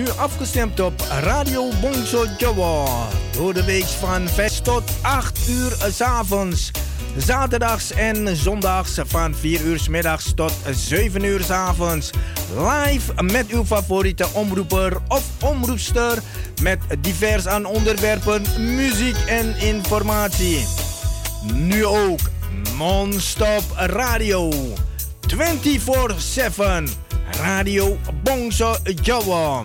afgestemd op Radio Bongso Jawa. Door de week van 5 tot 8 uur s avonds. Zaterdags en zondags van 4 uur s middags tot 7 uur s avonds. Live met uw favoriete omroeper of omroepster. Met divers aan onderwerpen, muziek en informatie. Nu ook non-stop radio. 24-7. Radio Bongso Jawa.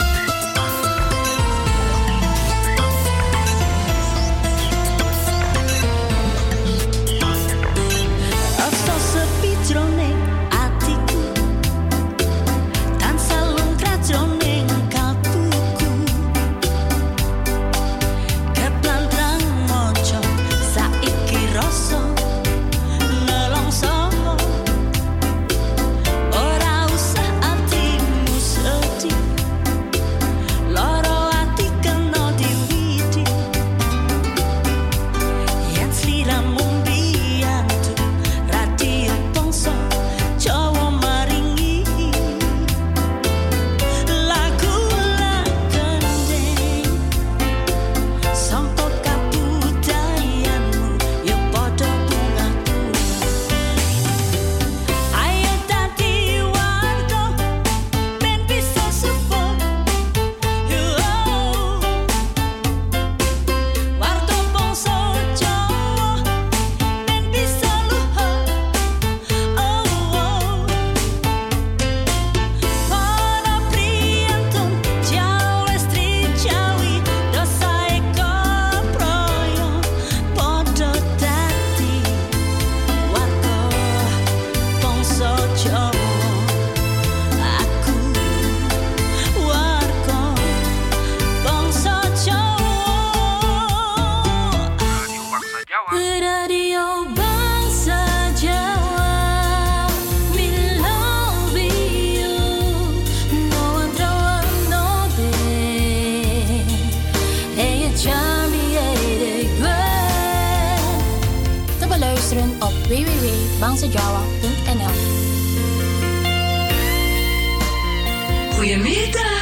Goedemiddag.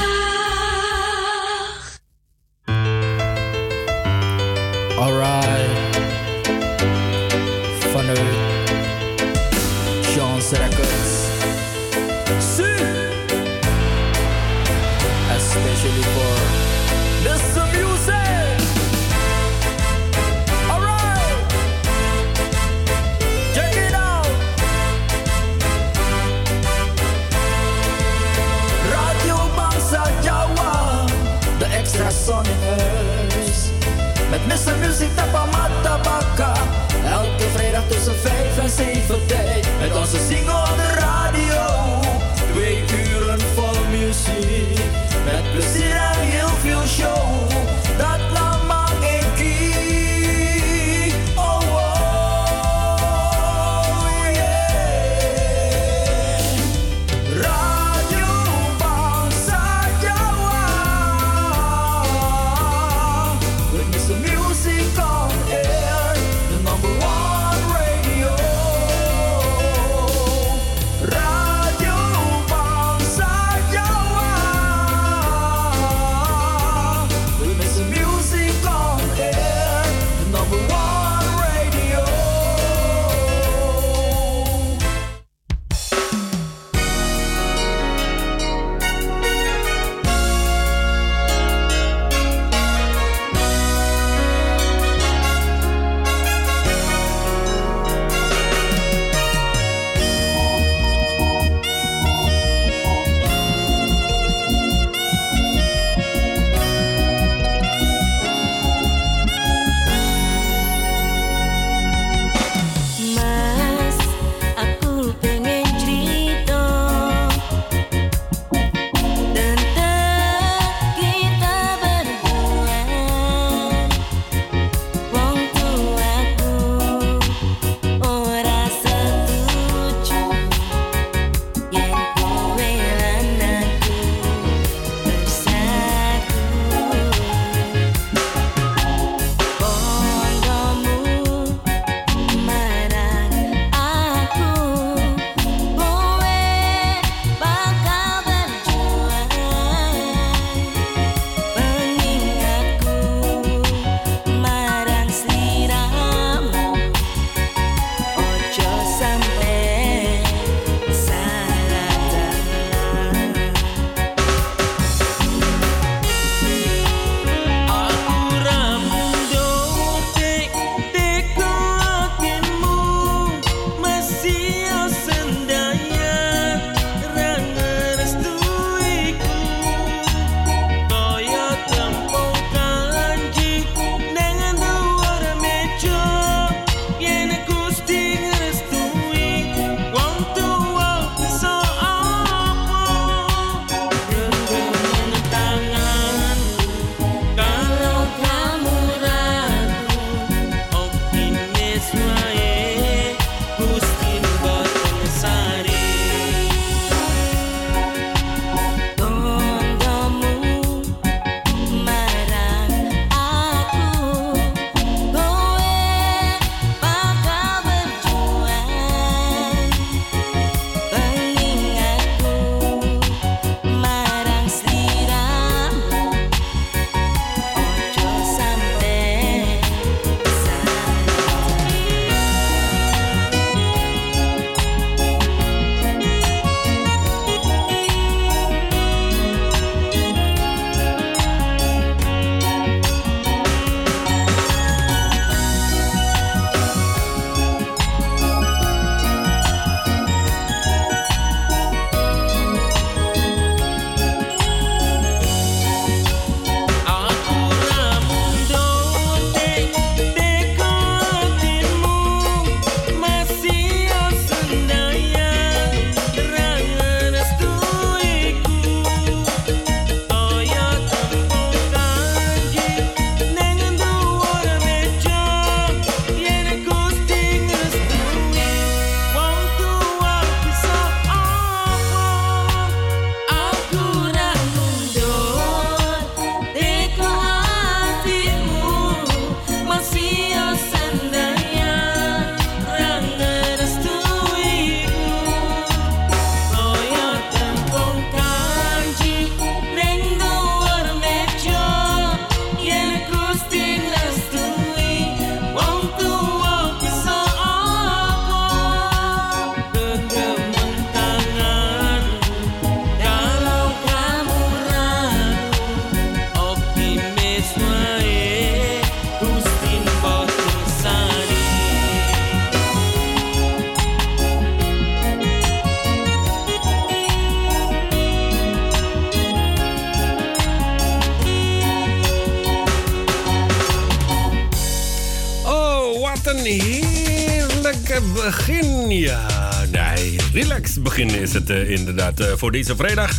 Relax begin is het uh, inderdaad uh, voor deze vrijdag.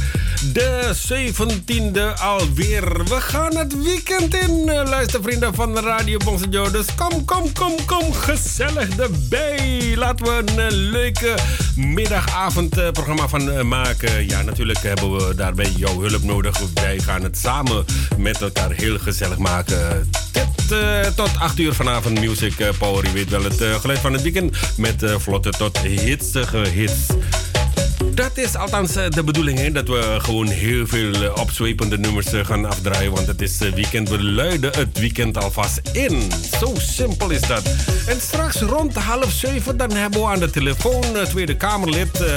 De 17e alweer. We gaan het weekend in, uh, luistervrienden van Radio Bongsejo. Dus kom, kom, kom, kom, gezellig erbij. Laten we een leuke middagavondprogramma van maken. Ja, natuurlijk hebben we daarbij jouw hulp nodig. Wij gaan het samen met elkaar heel gezellig maken. Tot, tot 8 uur vanavond Music Power. Je weet wel het geluid van het weekend met vlotte tot hitsige hits. Dat is althans eh, de bedoeling, hè? dat we gewoon heel veel eh, opzwepende nummers eh, gaan afdraaien. Want het is weekend, we luiden het weekend alvast in. Zo simpel is dat. En straks rond half zeven, dan hebben we aan de telefoon Tweede Kamerlid uh,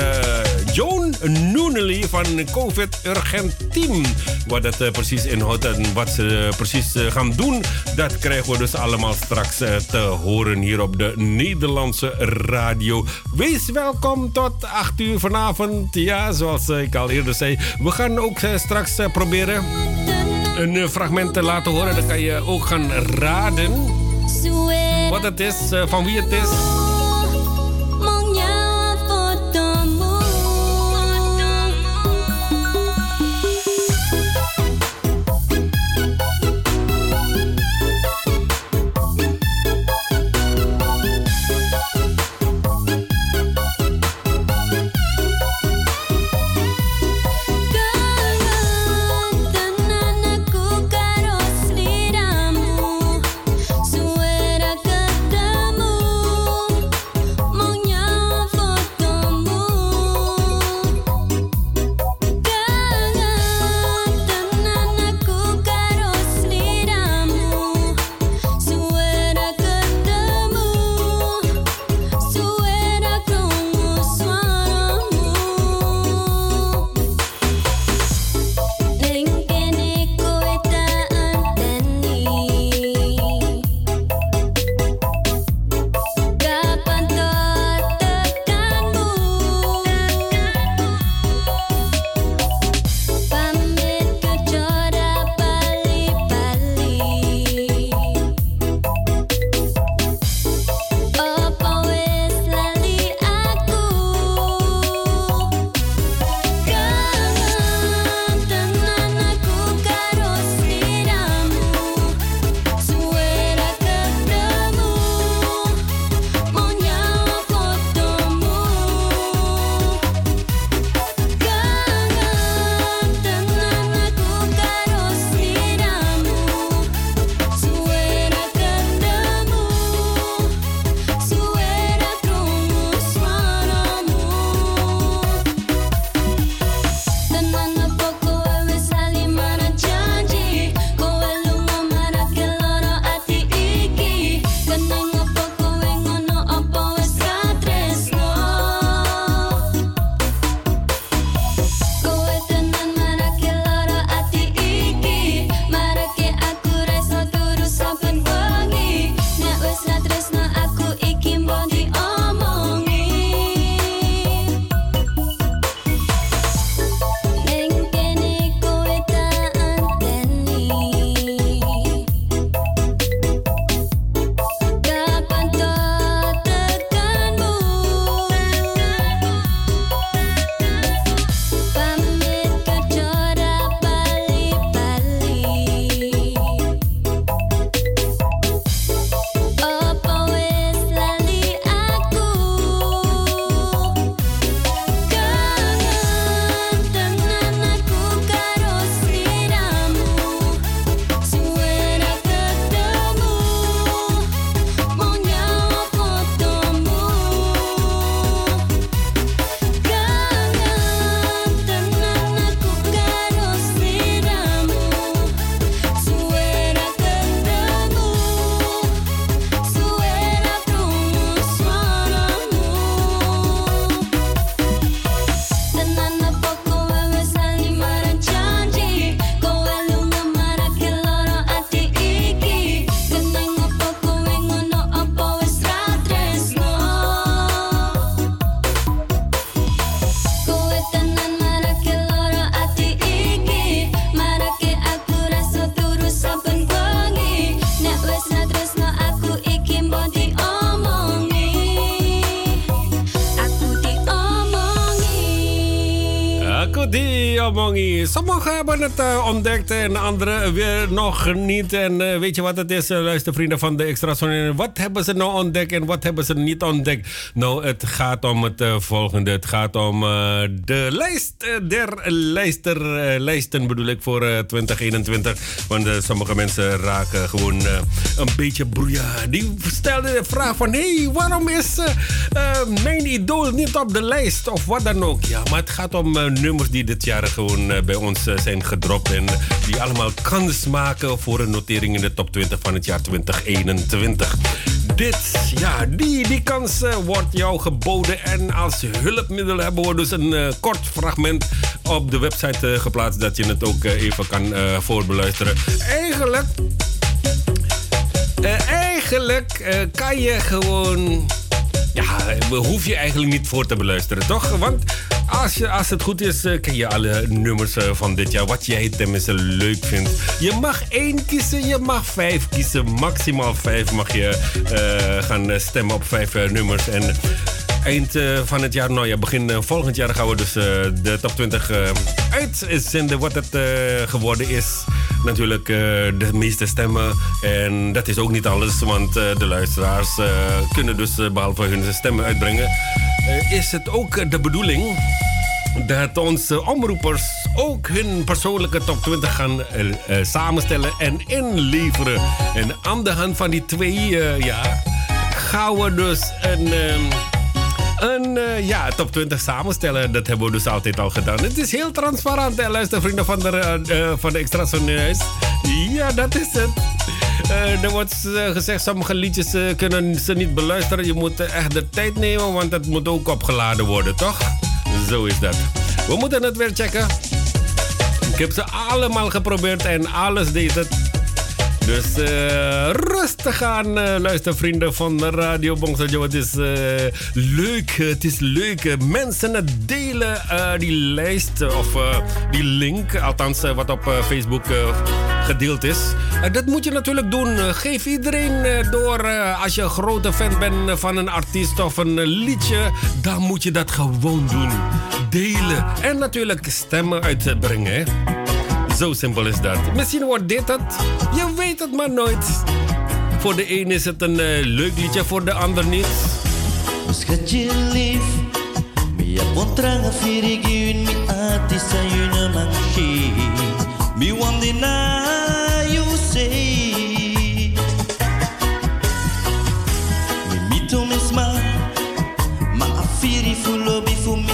Joan Noonely van COVID Urgent Team. Wat dat precies inhoudt en wat ze precies gaan doen, dat krijgen we dus allemaal straks te horen hier op de Nederlandse radio. Wees welkom tot 8 uur vanavond ja, zoals ik al eerder zei, we gaan ook eh, straks eh, proberen een eh, fragment te laten horen. Dan kan je ook gaan raden wat het is, van wie het is. Die Omongi. Sommigen hebben het uh, ontdekt en anderen weer nog niet. En uh, weet je wat het is, uh, luistervrienden van de Extra? Wat hebben ze nou ontdekt en wat hebben ze niet ontdekt? Nou, het gaat om het volgende. Het gaat om de lijst der lijster, lijsten, bedoel ik, voor 2021. Want sommige mensen raken gewoon een beetje broeia. Die stelden de vraag van... Hé, hey, waarom is mijn idool niet op de lijst? Of wat dan ook. Ja, maar het gaat om nummers die dit jaar gewoon uh, bij ons uh, zijn gedropt. En die allemaal kans maken voor een notering in de top 20 van het jaar 2021. Dit, ja, die, die kans uh, wordt jou geboden. En als hulpmiddel hebben we dus een kort fragment op de website geplaatst. Dat je het ook even kan voorbeluisteren. Eigenlijk. eigenlijk kan je gewoon. Ja, hoef je eigenlijk niet voor te beluisteren, toch? Want als, je, als het goed is, uh, ken je alle nummers uh, van dit jaar. Wat jij tenminste leuk vindt. Je mag één kiezen, je mag vijf kiezen. Maximaal vijf mag je uh, gaan stemmen op vijf nummers. En eind van het jaar, nou ja, begin volgend jaar gaan we dus de top 20 uitzenden. Wat het geworden is. Natuurlijk de meeste stemmen. En dat is ook niet alles, want de luisteraars kunnen dus behalve hun stemmen uitbrengen. is het ook de bedoeling dat onze omroepers ook hun persoonlijke top 20 gaan samenstellen en inleveren. En aan de hand van die twee, uh, ja, gaan we dus een, een ja, top 20 samenstellen. Dat hebben we dus altijd al gedaan. Het is heel transparant, hè, luister vrienden van de, van de Extra Sonneus. Ja, dat is het. er wordt gezegd, sommige liedjes kunnen ze niet beluisteren. Je moet echt de tijd nemen, want het moet ook opgeladen worden, toch? Zo is dat. We moeten het weer checken. Ik heb ze allemaal geprobeerd en alles deed het. Dus uh, rustig aan, uh, luistervrienden van Radio Bongsojo. Het is uh, leuk, het is leuk. Mensen delen, die lijst of die link, althans wat op Facebook gedeeld is. dat moet je natuurlijk doen. Geef iedereen door. als je een grote fan bent van een artiest of een liedje, dan moet je dat gewoon doen. Delen en natuurlijk stemmen uitbrengen. Zo simpel is dat. Misschien wordt dit het. Je weet het maar nooit. Voor de een is het een uh, leuk liedje, voor de ander niet. Schatje lief, mi apontranga firigi mi ati sayuna manchi. Mi wandina you say. Mi mito misma, ma afiri fulo bifu mi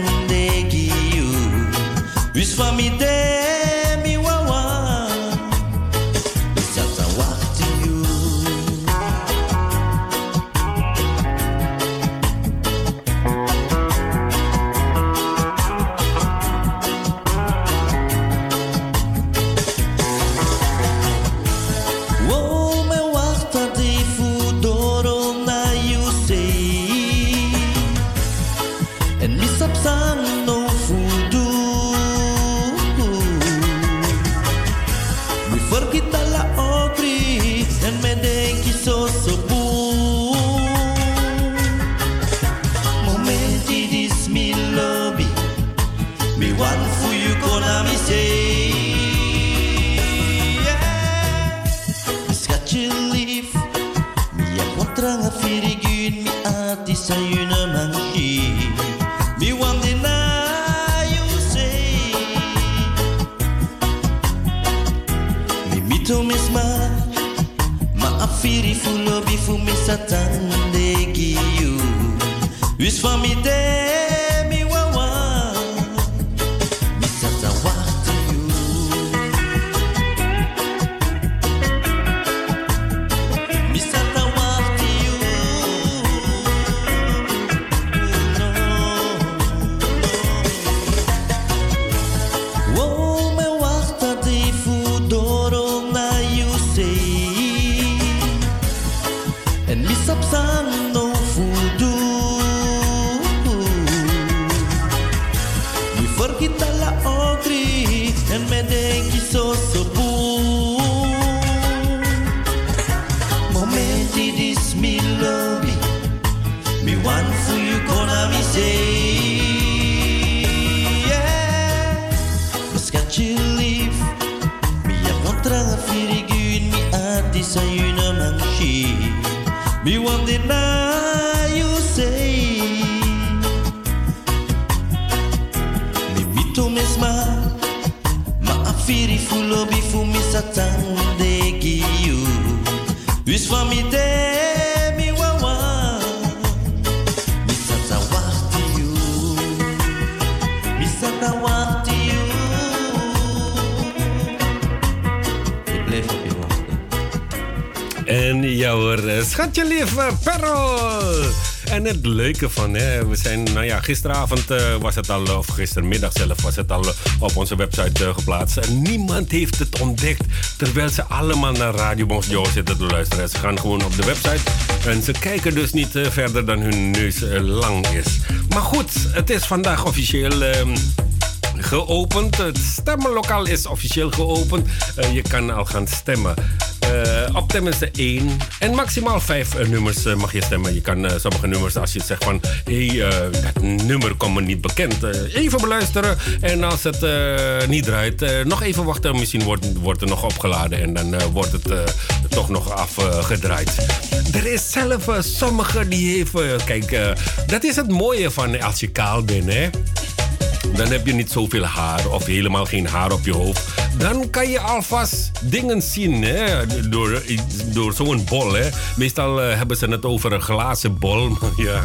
van, hè, we zijn, nou ja, gisteravond uh, was het al, of gistermiddag zelf was het al op onze website uh, geplaatst. En niemand heeft het ontdekt, terwijl ze allemaal naar Radio Bons Joe zitten te luisteren. Ze gaan gewoon op de website en ze kijken dus niet verder dan hun neus lang is. Maar goed, het is vandaag officieel ehm, geopend. Het stemmenlokaal is officieel geopend. je kan al gaan stemmen. Op tenminste één en maximaal vijf uh, nummers uh, mag je stemmen. Je kan sommige nummers, als je zegt van hé, hey, dat nummer komt me niet bekend, even beluisteren. En als het niet draait, nog even wachten. Misschien wordt, wordt er nog opgeladen en dan wordt het toch nog afgedraaid. er is zelf sommige die heeft. kijk, dat is het mooie van als je kaal bent, hè dan heb je niet zoveel haar of helemaal geen haar op je hoofd. Dan kan je alvast dingen zien hè? door, door zo'n bol. Hè? Meestal uh, hebben ze het over een glazen bol. Maar ja,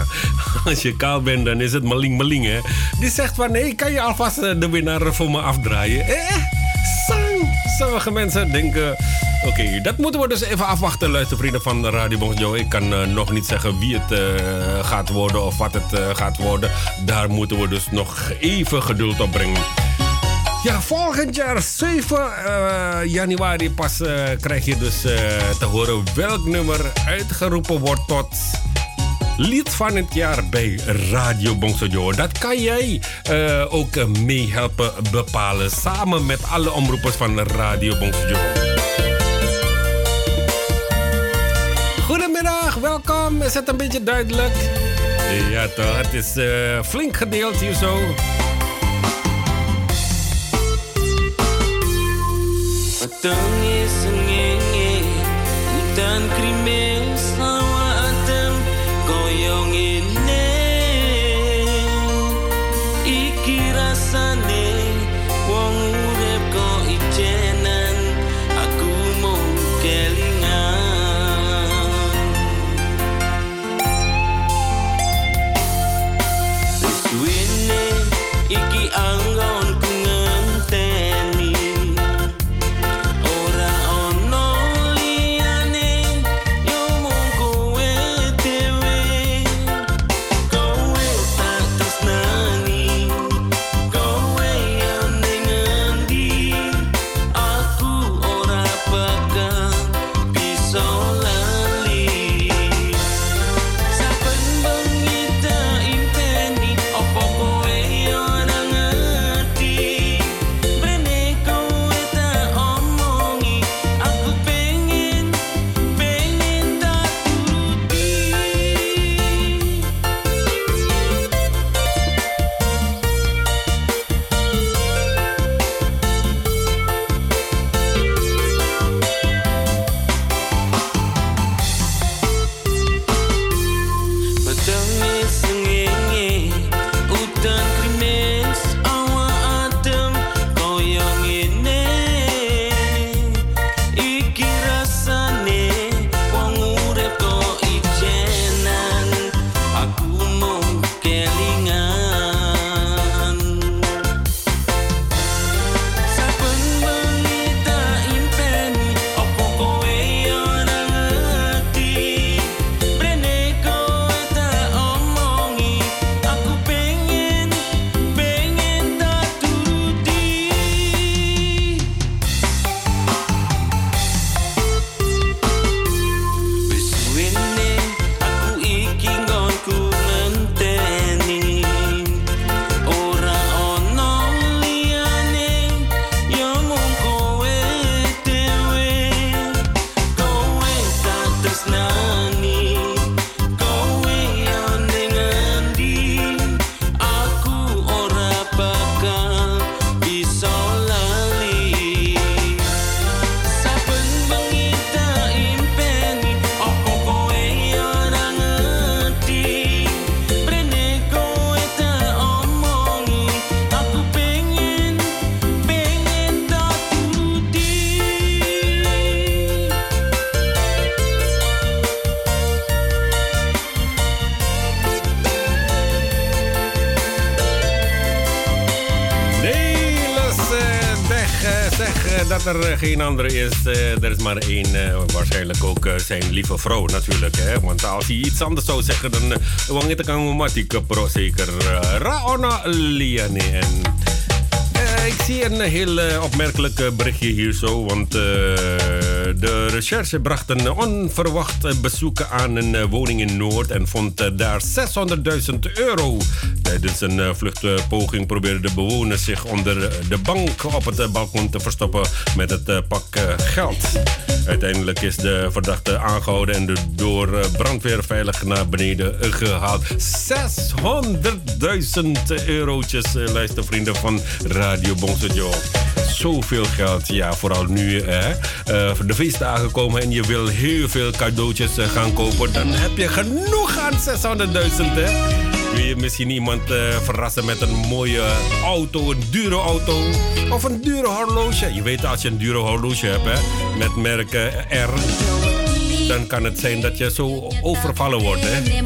als je kaal bent, dan is het maling maling. Hè? Die zegt van, nee, kan je alvast eh, de winnaar voor me afdraaien? Eh, sang! Sommige mensen denken... Oké, dat moeten we dus even afwachten, luistervrienden van Radio Bonjo. Ik kan nog niet zeggen wie het gaat worden of wat het gaat worden. Daar moeten we dus nog even geduld op brengen. Ja, volgend jaar 7 januari pas krijg je dus te horen welk nummer uitgeroepen wordt tot lied van het jaar bij Radio Bongsojo. Dat kan jij ook meehelpen bepalen samen met alle omroepers van Radio Bongsojo. Goedemiddag, welkom. Is het een beetje duidelijk? Ja toch, het is flink gedeeld hier zo. Tang is een ngenge, utan geen andere is. Uh, er is maar één, waarschijnlijk ook zijn lieve vrouw natuurlijk. Hè? Want als hij iets anders zou zeggen, dan wang het kan matik pro zeker. Raona Liane. En ik zie een heel opmerkelijk berichtje hier zo. Want de recherche bracht een onverwacht bezoek aan een woning in Noord en vond daar 600.000 euro. Tijdens een vluchtpoging probeerden de bewoners zich onder de bank op het balkon te verstoppen met het pak geld. Uiteindelijk is de verdachte aangehouden en door brandweer veilig naar beneden gehaald. 600.000 eurotjes, luistervrienden van Radio Bongsojo zoveel geld. Ja, vooral nu hè, uh, de feestdagen komen en je wil heel veel cadeautjes uh, gaan kopen. Dan heb je genoeg aan 600.000 hè. Wil je misschien iemand uh, verrassen met een mooie auto, een dure auto of een dure horloge? Je weet als je een dure horloge hebt hè, met merk R, dan kan het zijn dat je zo overvallen wordt hè.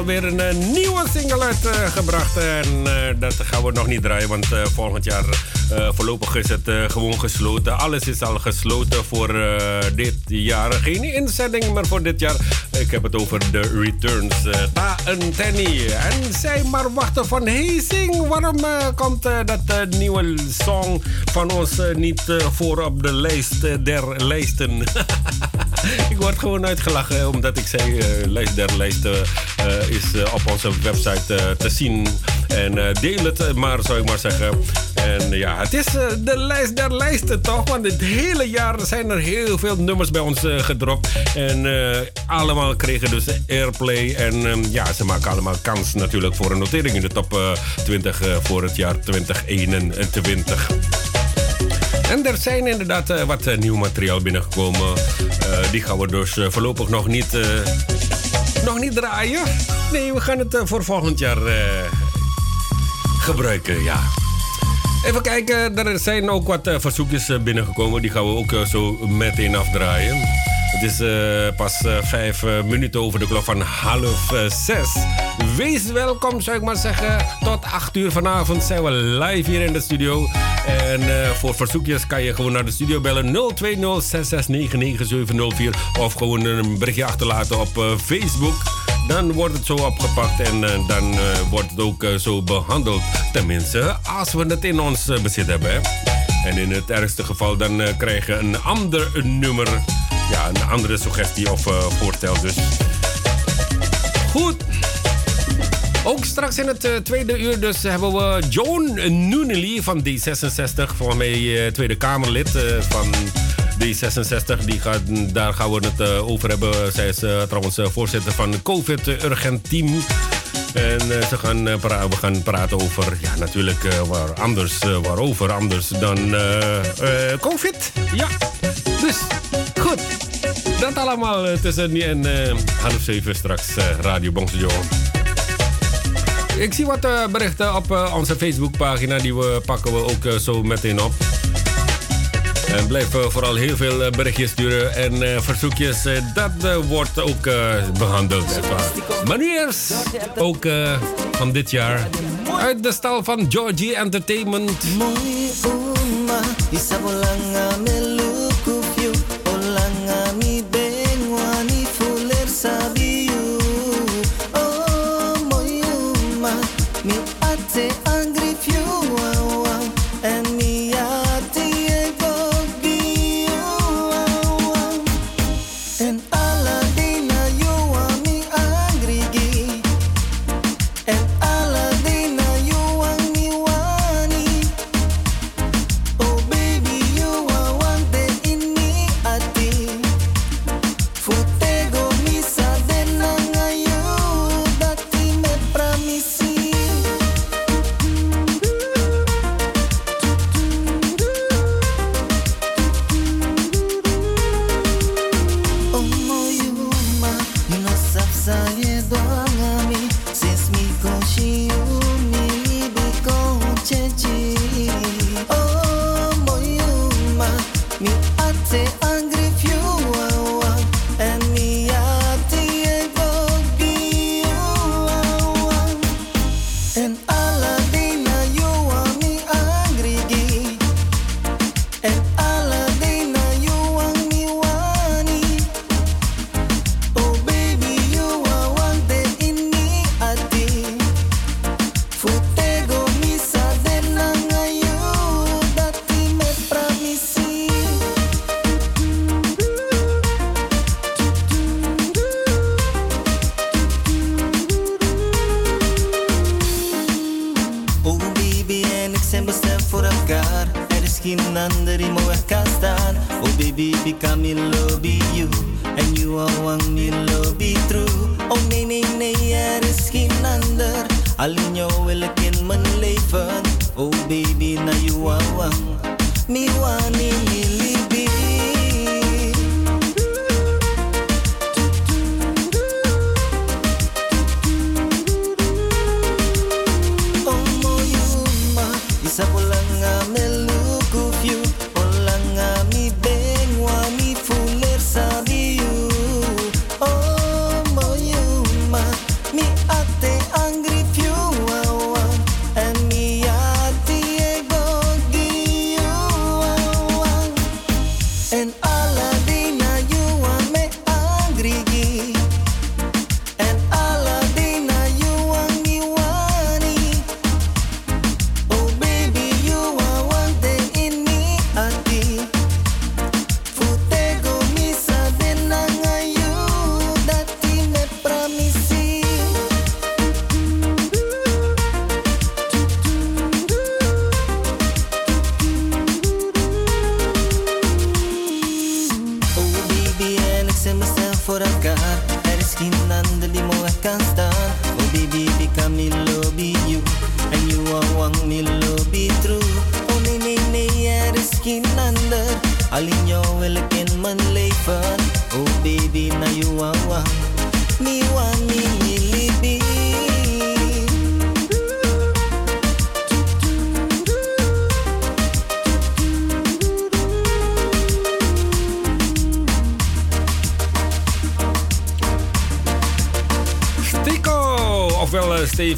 Alweer een uh, nieuwe single uitgebracht. en uh, dat gaan we nog niet draaien, want volgend jaar voorlopig is het gewoon gesloten. Alles is al gesloten voor dit jaar. Geen inzending meer voor dit jaar. Ik heb het over de Returns. Ta en Tenny. En zij maar wachten van hey Sing, waarom komt dat nieuwe song van ons niet voor op de lijst der lijsten? ik word gewoon uitgelachen omdat ik zei lijst der lijsten is op onze website te zien. En deel het maar, zou ik maar zeggen. En ja, het is de lijst der lijsten toch? Want het hele jaar zijn er heel veel nummers bij ons gedropt. En allemaal kregen dus airplay. En ja, ze maken allemaal kans natuurlijk voor een notering in de top 20 voor het jaar 2021. En er zijn inderdaad wat nieuw materiaal binnengekomen. Die gaan we dus voorlopig nog niet, nog niet draaien. Nee, we gaan het voor volgend jaar gebruiken, ja. Even kijken, er zijn ook wat verzoekjes binnengekomen. Die gaan we ook zo meteen afdraaien. Het is uh, pas uh, vijf uh, minuten over de klok van half zes. Wees welkom, zou ik maar zeggen. Tot acht uur vanavond zijn we live hier in de studio. En voor verzoekjes kan je gewoon naar de studio bellen 020 of gewoon een berichtje achterlaten op Facebook. Dan wordt het zo opgepakt en dan wordt het ook zo behandeld. Tenminste, als we het in ons bezit hebben. En in het ergste geval dan krijgen een ander nummer ja, een andere suggestie of uh, voorstel. Dus goed. Ook straks in het uh, tweede uur dus hebben we Joan Noonelly van D66. Volgens mij uh, Tweede Kamerlid van D66. Die gaat, daar gaan we het over hebben. Zij is trouwens voorzitter van het COVID Urgent Team. En ze gaan, pra we gaan praten over, ja natuurlijk, waar anders, waarover anders dan COVID. Ja, dus. Dat allemaal tussen nu en uh, half zeven straks uh, Radio Bongsejo. Ik zie wat berichten op onze Facebookpagina. Die we pakken we ook zo meteen op. En blijf vooral heel veel berichtjes sturen en verzoekjes. dat wordt ook behandeld. Maar nu eerst, ook van dit jaar, uit de stal van Georgie Entertainment.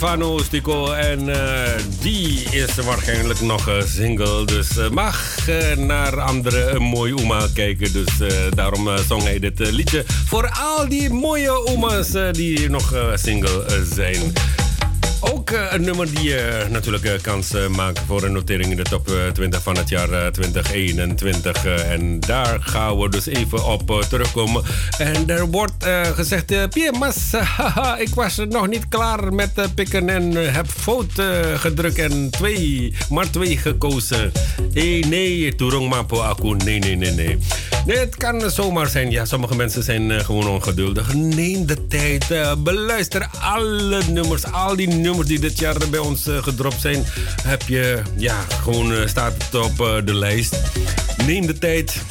Stefano. En uh, die is waarschijnlijk nog uh, single. Dus mag naar andere mooie oma kijken. Dus daarom zong hij dit liedje voor al die mooie oma's die nog single zijn. Uh, een nummer die uh, natuurlijk uh, kans maakt voor een notering in de top 20 van het jaar 2021. en daar gaan we dus even op terugkomen. En er wordt gezegd: Mas, haha, ik was nog niet klaar met pikken en heb fout gedrukt en twee, maar twee gekozen. Nee, Turong Mapo Aku. Nee, nee, nee, nee. Nee, het kan zomaar zijn. Ja, sommige mensen zijn gewoon ongeduldig. Neem de tijd. beluister alle nummers, al die nummers die dit jaar bij ons uh, gedropt zijn, heb je, ja, gewoon staat het op de lijst. Neem de tijd.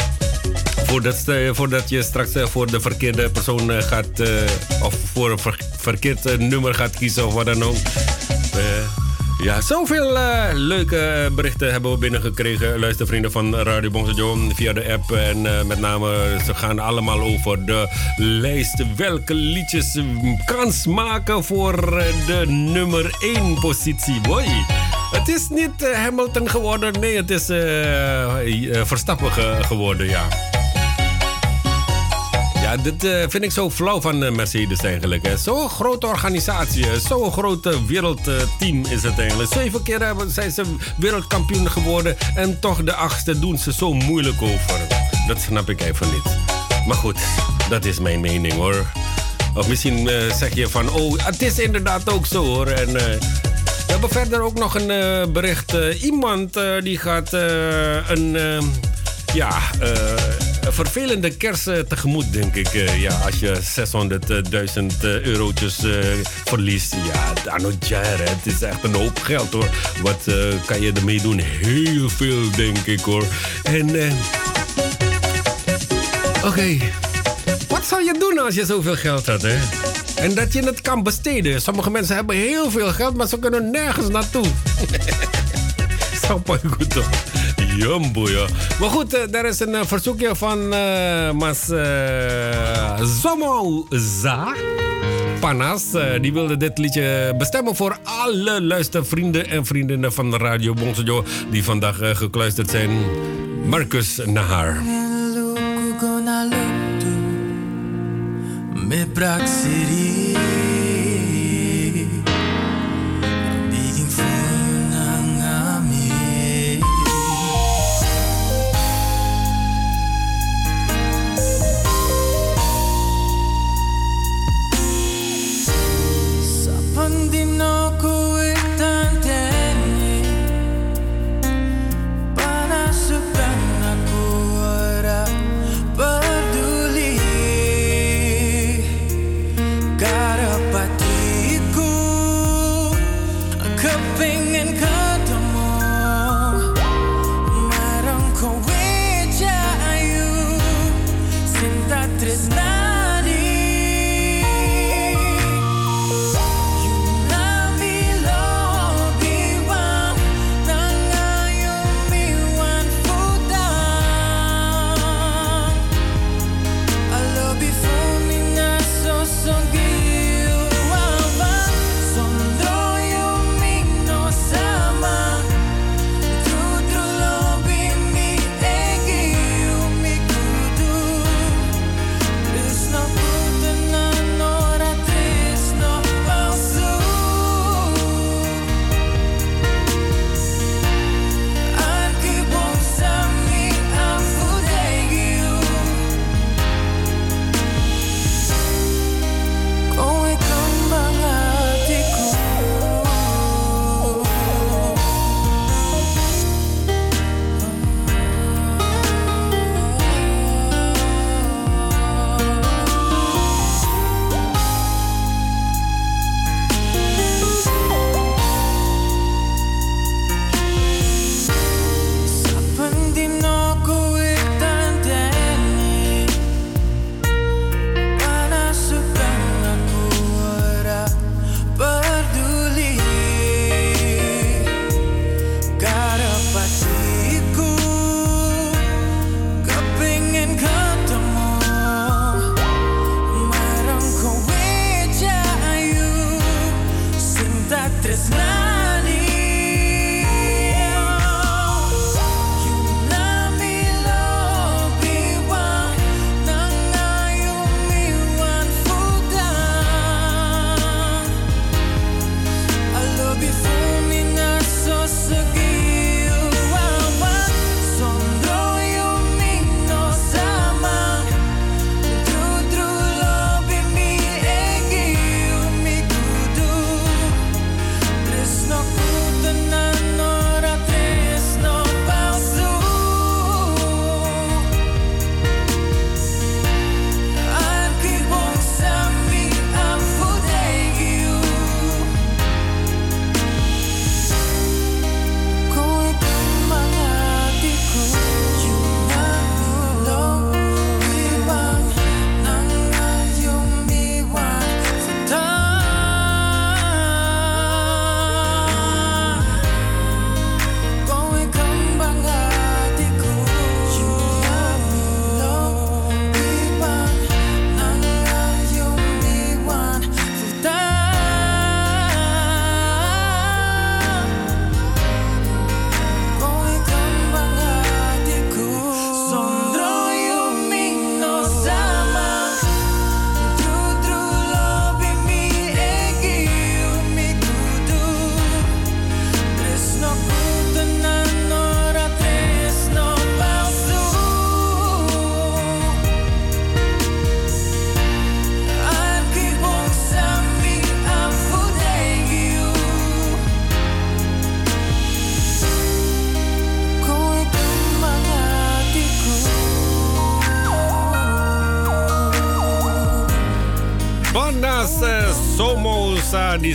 Voordat, voordat je straks voor de verkeerde persoon gaat, of voor een ver, verkeerd nummer gaat kiezen of wat dan ook. Ja, zoveel uh, leuke berichten hebben we binnengekregen. Luistervrienden van Radio Bongsejo via de app. En uh, met name, ze gaan allemaal over de lijst. Welke liedjes kans maken voor de nummer 1 positie. Boy. Het is niet Hamilton geworden. Nee, het is Verstappen ge geworden, ja. Ja, dit uh, vind ik zo flauw van uh, Mercedes eigenlijk. Zo'n grote organisatie, zo'n groot wereldteam is het eigenlijk. Zeven keer zijn ze wereldkampioen geworden en toch de achtste doen ze zo moeilijk over. Dat snap ik even niet. Maar goed, dat is mijn mening hoor. Of misschien uh, zeg je van, oh, het is inderdaad ook zo hoor. En we hebben verder ook nog een bericht. iemand die gaat een, ja, vervelende kerst tegemoet, denk ik. Uh, ja, als je 600.000 uh, eurotjes verliest. Ja, anotjaar, het is echt een hoop geld hoor. Wat kan je ermee doen? Heel veel, denk ik hoor. En. Oké. Wat zou je doen als je zoveel geld had, hè? En dat je het kan besteden. Sommige mensen hebben heel veel geld, maar ze kunnen nergens naartoe. Zou goed toch? Jumbo. Maar goed, uh, er is een uh, verzoekje van uh, Mas Zomoza. Panas, die wilde dit liedje bestemmen voor alle luistervrienden en vriendinnen van de Radio Bonsojo die vandaag gekluisterd zijn. Marcus Nahar. Me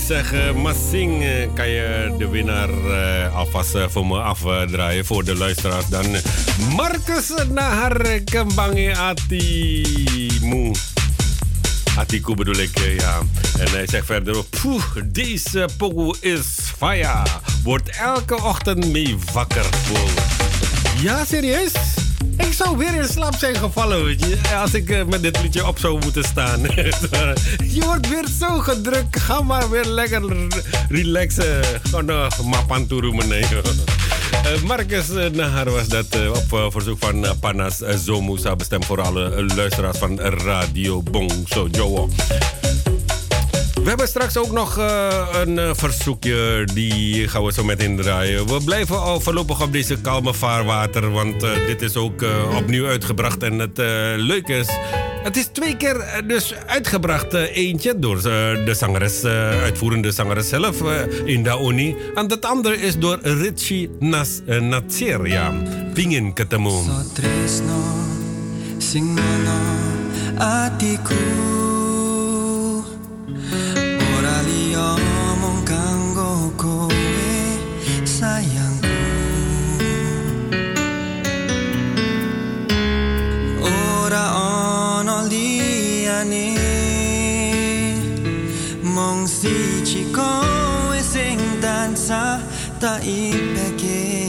zeggen... Massing, kan je de winnaar uh, alvast voor me afdraaien voor de luisteraars dan? Marcus Nahar Kembangi Atimu. Atiku bedoel ik, ja. En hij zegt verder... Poeh, deze pokoe is fire. Wordt elke ochtend mee wakker. Ja, serieus? Zou weer in slaap zijn gevallen. Als ik uh, met dit liedje op zou moeten staan. je wordt weer zo gedrukt. Ga maar weer lekker relaxen. Gewoon uh, mapan toeroemen. Uh, Marcus Nahar was dat op verzoek van Panas Zomusa. Bestemd voor alle luisteraars van Radio Bong So Joe. We hebben straks ook nog uh, een uh, verzoekje. Die gaan we zo meteen draaien. We blijven al voorlopig op deze kalme vaarwater. Want uh, dit is ook opnieuw uitgebracht. En het leuke is... Het is twee keer dus uitgebracht. eentje door de zangeres, uitvoerende zangeres zelf, Inda Oni. En het andere is door Richie Nas, Natsir. Pingin ketemu. Ta ipeke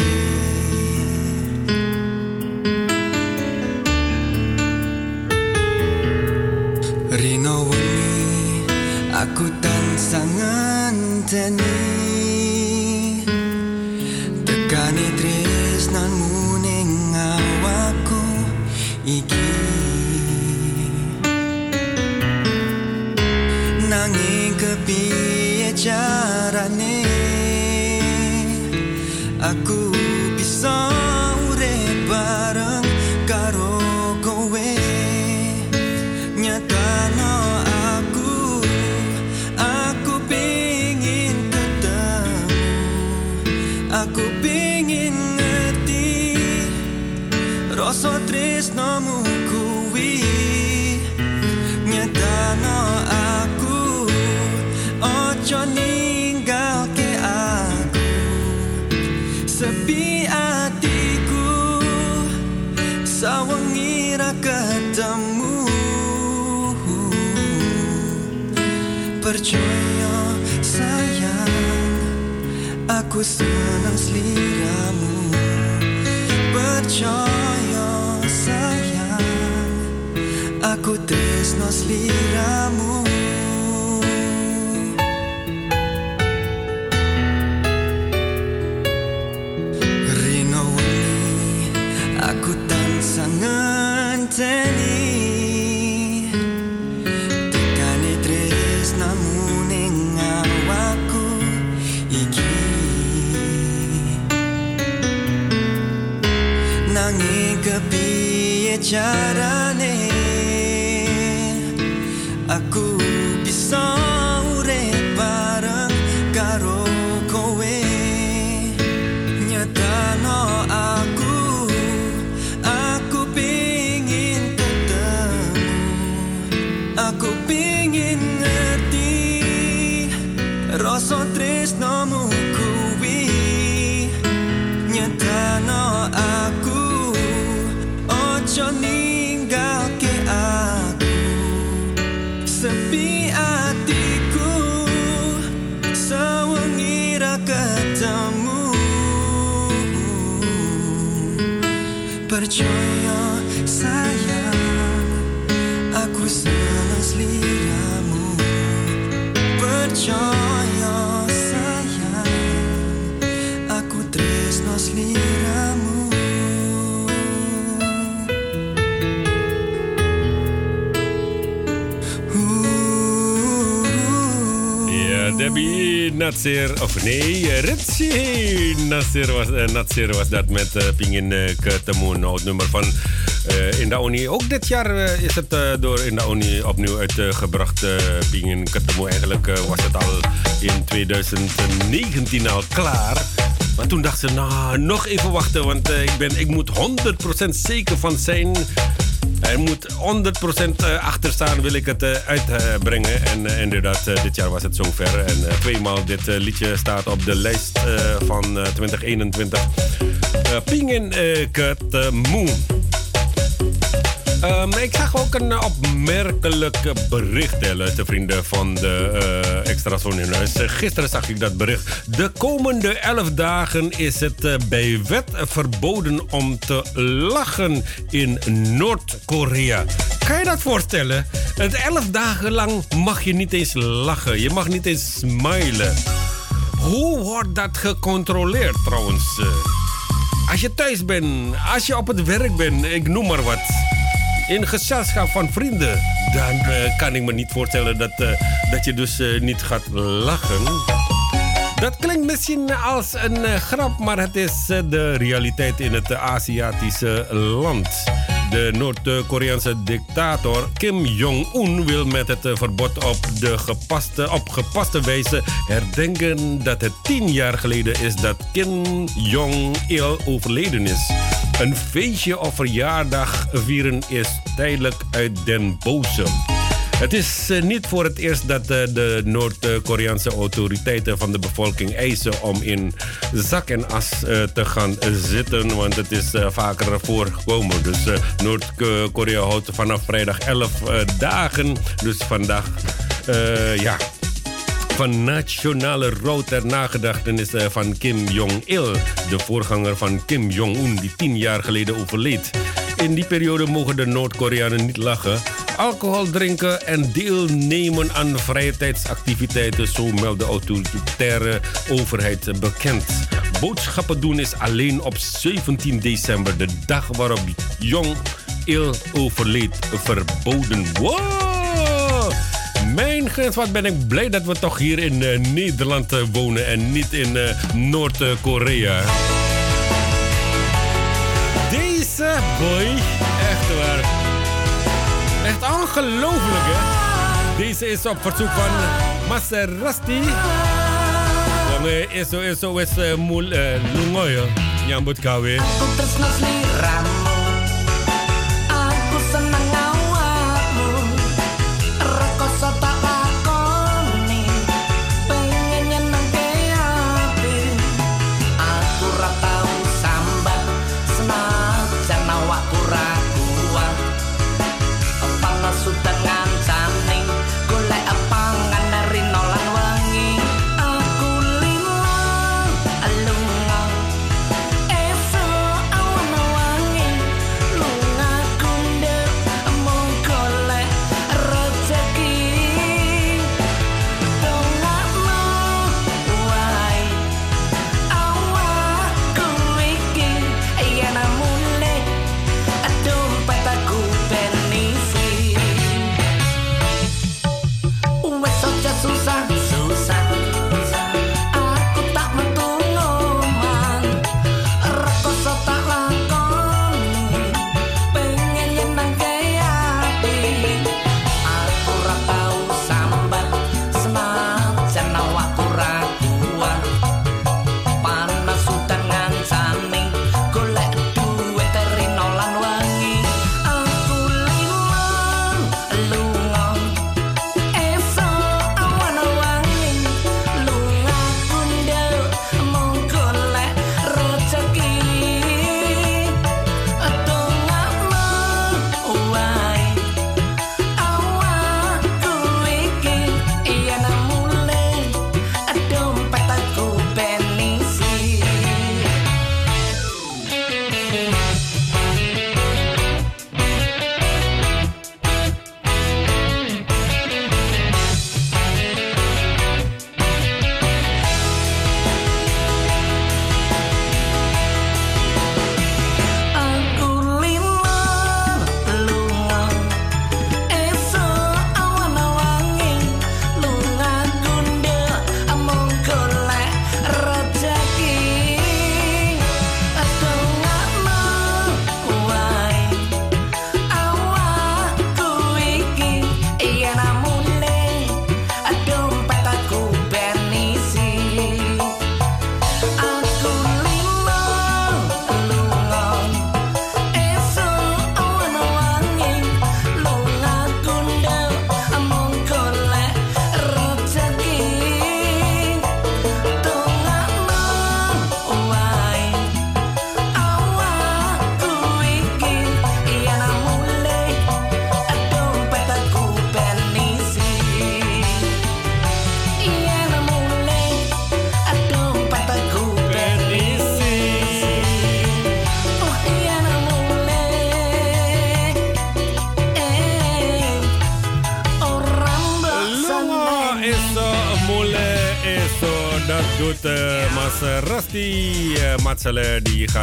Rino wengi aku tansah ngenteni Tekani tresnanmu ning awakku iki 家。Percaya sayang Aku senang seliramu. Percaya sayang Aku tresno seliramu bicara Natsir, of nee, Ritchie Natsir was, uh, was dat met uh, Pingin uh, oud nummer van uh, Inda Oni. Ook dit jaar is het door Inda Oni opnieuw uitgebracht, Pingin Ketemoen. Eigenlijk was het al in 2019 al klaar. Maar toen dacht ze, nou, nog even wachten, want ik, ben, ik moet 100% zeker van zijn Er moet 100% achter staan, wil ik het uitbrengen. En inderdaad, dit jaar was het zover. En tweemaal dit liedje staat op de lijst van 2021. Pingin Ket Moon. Um, ik zag ook een opmerkelijk bericht, de vrienden van de uh, Extra Zone in huis. Gisteren zag ik dat bericht. De komende elf dagen is het uh, bij wet verboden om te lachen in Noord-Korea. Kan je dat voorstellen? Het elf dagen lang mag je niet eens lachen. Je mag niet eens smilen. Hoe wordt dat gecontroleerd trouwens? Als je thuis bent, als je op het werk bent, ik noem maar wat in gezelschap van vrienden, dan uh, kan ik me niet voorstellen dat, uh, dat je dus uh, niet gaat lachen. Dat klinkt misschien als een grap, maar het is de realiteit in het Aziatische land. De Noord-Koreaanse dictator Kim Jong-un wil met het verbod op, de gepaste, op gepaste wijze herdenken dat het tien jaar geleden is dat Kim Jong-il overleden is. Een feestje of verjaardag vieren is tijdelijk uit den boze. Het is eh, niet voor het eerst dat eh, de Noord-Koreaanse autoriteiten van de bevolking eisen om in zak en as eh, te gaan zitten, want het is vaker voorgekomen. Dus Noord-Korea houdt vanaf vrijdag 11 dagen, dus vandaag, ja van nationale rouw ter nagedachtenis van Kim Jong-il, de voorganger van Kim Jong-un, die tien jaar geleden overleed. In die periode mogen de Noord-Koreanen niet lachen, alcohol drinken en deelnemen aan vrije tijdsactiviteiten, zo meldt de autoritaire overheid bekend. Boodschappen doen is alleen op 17 december, de dag waarop Jong-il overleed, verboden. Mijn grens, wat ben ik blij dat we toch hier in uh, Nederland uh, wonen en niet in uh, Noord-Korea. Deze boy, echt waar. Echt ongelooflijk, hè? Deze is op verzoek van Maserasti. Yang eso eso wes mul lungoy nyambut gawe. Aku tresno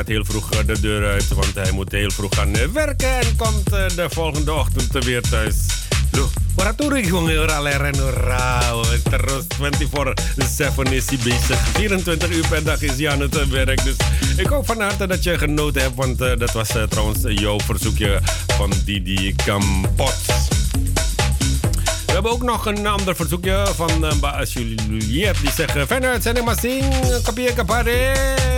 heel vroeg de deur uit, want hij moet heel vroeg gaan werken. En komt de volgende ochtend weer thuis. Para turing kong leren Terus 24-7 is hij bezig. 24 uur per dag is hij aan het werk. Dus ik hoop van harte dat je genoten hebt. Want dat was trouwens jouw verzoekje van Didi Kampot. We hebben ook nog een ander verzoekje van uh. Die zegt, fijne uitzending, maar zing, kapie kapare.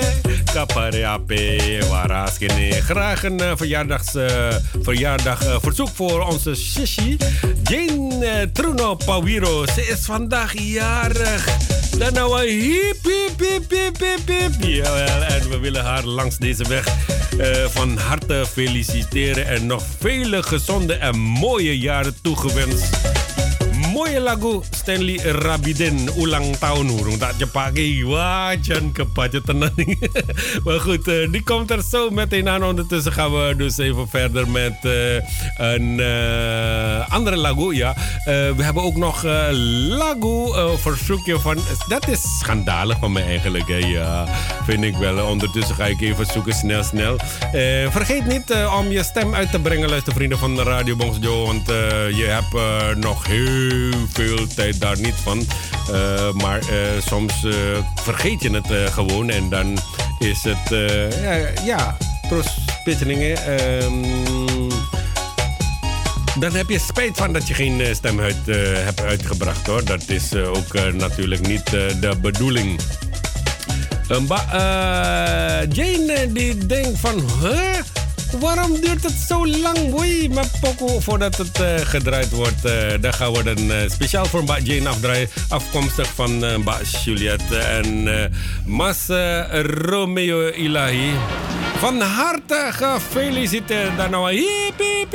Kapare ape, waras Graag een uh, verjaardags, uh, verjaardag uh, verzoek voor onze shishi. Jane Truno Pawiro. Ze is vandaag jarig. Dan nou een hip, hip, hip, hip, hip. Jawel, en we willen haar langs deze weg van harte feliciteren. En nog vele gezonde en mooie jaren toegewenst. Mooie lagu Stanley Rabidin ulang tahun. Urung tak cepake wajan kepace tenan maar goed uh, die komt er zo meteen aan ondertussen gaan we dus even verder met uh, een uh, andere lagu ja. We hebben ook nog lagu verzoekje van dat is schandalig van mij eigenlijk hè? ja vind ik wel. Ondertussen ga ik even zoeken snel snel. Vergeet niet om je stem uit te brengen luister vrienden van de Radio Bongsjo want je hebt nog heel veel tijd daar niet van. Uh, maar uh, soms uh, vergeet je het gewoon en dan is het, ja, ja. Um, dan heb je spijt van dat je geen stem uit, hebt uitgebracht hoor. Dat is ook natuurlijk niet de bedoeling. Jane die denkt van, huh? Waarom duurt het zo lang, boy? Met Poco voordat het uh, gedraaid wordt. Uh, dan gaan we dan uh, speciaal voor Mbak Jane afdraaien. Afkomstig van uh, Juliette en Mas Romeo Ilahi. Van harte gefeliciteerd. Dan nou, hip, hip,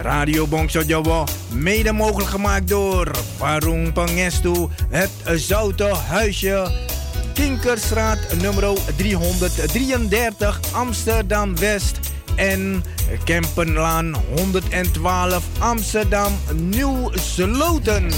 Radio Bongso mede mogelijk gemaakt door Warung Pangestu, het Zoute Huisje, Kinkerstraat nummer 333 Amsterdam West en Kempenlaan 112 Amsterdam Nieuw Sloten.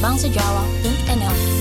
bouncejawa.nl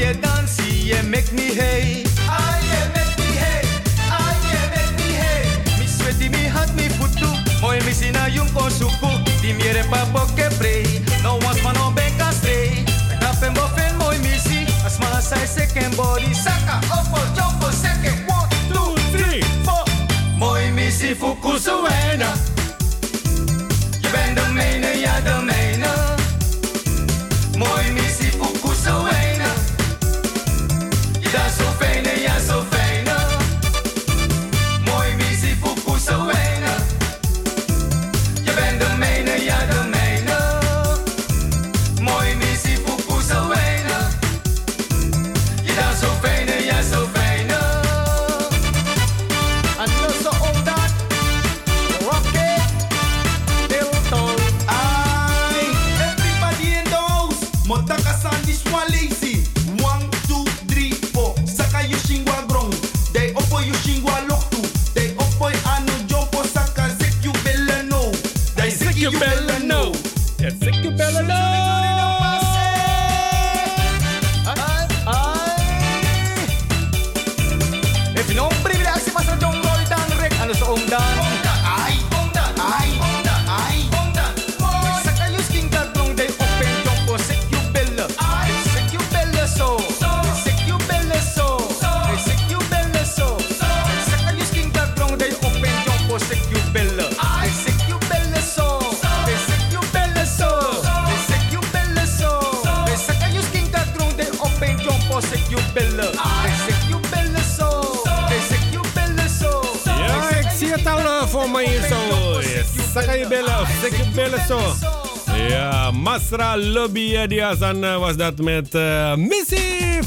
you dance, you make me hey. Ah, make me hey. Make me hey. Mij pa. No one's man on bank. Napen bofen mooi, me si. Asma second body. Saka, opo, jumbo, second. One, two, three, four. Mooi, me si suena. Je bent de mene, ja de Lobby eh, Diazan eh, was dat met uh, Missy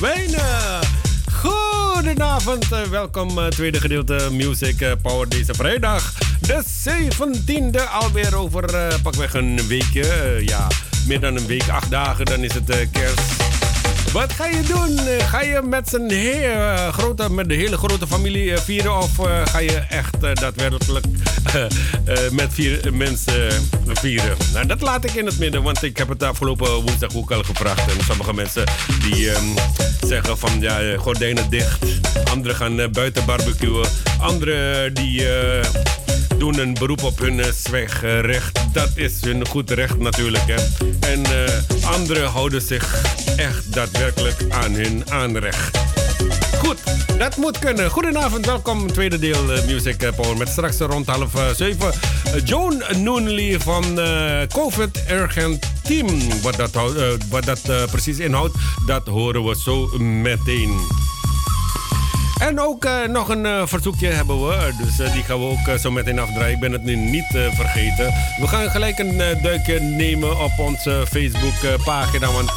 Wijnen. Goedenavond, uh, welkom tweede gedeelte Music Power deze vrijdag. De 17e alweer over pakweg een weekje. ja, meer dan een week, acht dagen, dan is het kerst. Wat ga je doen? Ga je met, zijn hele, grote, met de hele grote familie vieren? Of ga je echt daadwerkelijk met vier mensen vieren? Nou, dat laat ik in het midden, want ik heb het afgelopen woensdag ook al gevraagd. En sommige mensen die um, zeggen van ja, gordijnen dicht. Anderen gaan buiten barbecuen. Anderen die doen een beroep op hun zwegrecht. Dat is hun goed recht natuurlijk. Hè. En uh, anderen houden zich echt daadwerkelijk aan hun aanrecht. Goed, dat moet kunnen. Goedenavond, welkom. Tweede deel uh, Music Power met straks rond half zeven. Joan Noonley van COVID Urgent Team. Wat dat, wat dat precies inhoudt, dat horen we zo meteen. En ook nog een verzoekje hebben we. Dus die gaan we ook zo meteen afdraaien. Ik ben het nu niet vergeten. We gaan gelijk een duikje nemen op onze Facebook pagina. Want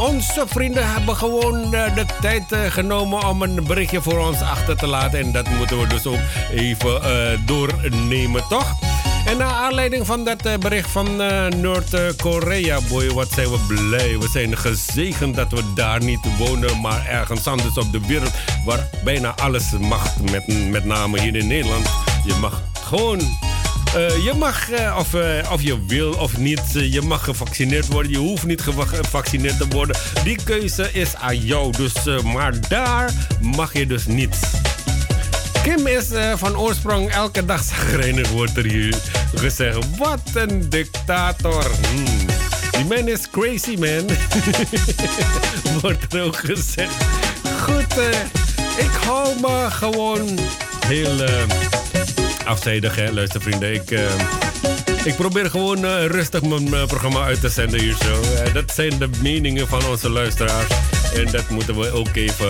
onze vrienden hebben gewoon de tijd genomen om een berichtje voor ons achter te laten. En dat moeten we dus ook even doornemen, toch? En naar aanleiding van dat uh, bericht van uh, Noord-Korea, boy, wat zijn we blij. We zijn gezegend dat we daar niet wonen, maar ergens anders op de wereld waar bijna alles mag. Met, met name hier in Nederland. Je mag gewoon. Uh, je mag, of, of je wil of niet, je mag gevaccineerd worden. Je hoeft niet gevaccineerd te worden. Die keuze is aan jou. Dus, maar daar mag je dus niet. Kim is uh, van oorsprong elke dag zagrijnig, wordt er hier gezegd. Wat een dictator. Hmm. Die man is crazy, man. wordt er ook gezegd. Goed, uh, ik hou me gewoon heel uh, afzijdig, hè, luistervrienden. Ik, ik probeer gewoon rustig mijn programma uit te zenden hier zo. dat zijn de meningen van onze luisteraars. En dat moeten we ook even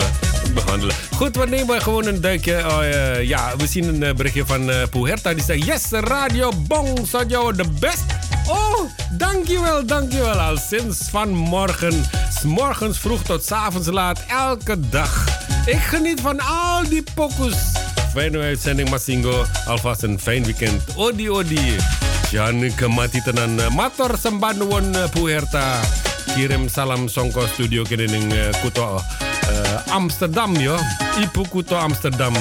behandelen. Goed, we nemen gewoon een duikje. Oh, uh, ja, we zien een berichtje van uh, Puerta. Die zegt, yes, Radio Bong Sojo, de best. Oh, dankjewel, dankjewel. Al sinds vanmorgen, s morgens vroeg tot s avonds laat, elke dag. Ik geniet van al die pokus. Fijne uitzending, Masingo. Alvast een fijn weekend. Odi, odi. Jan kemati tenan. Sembanuan Puerta. Kirim salam songko studio kene ning Kuto Amsterdam, joh. Ipu Kuto Amsterdam.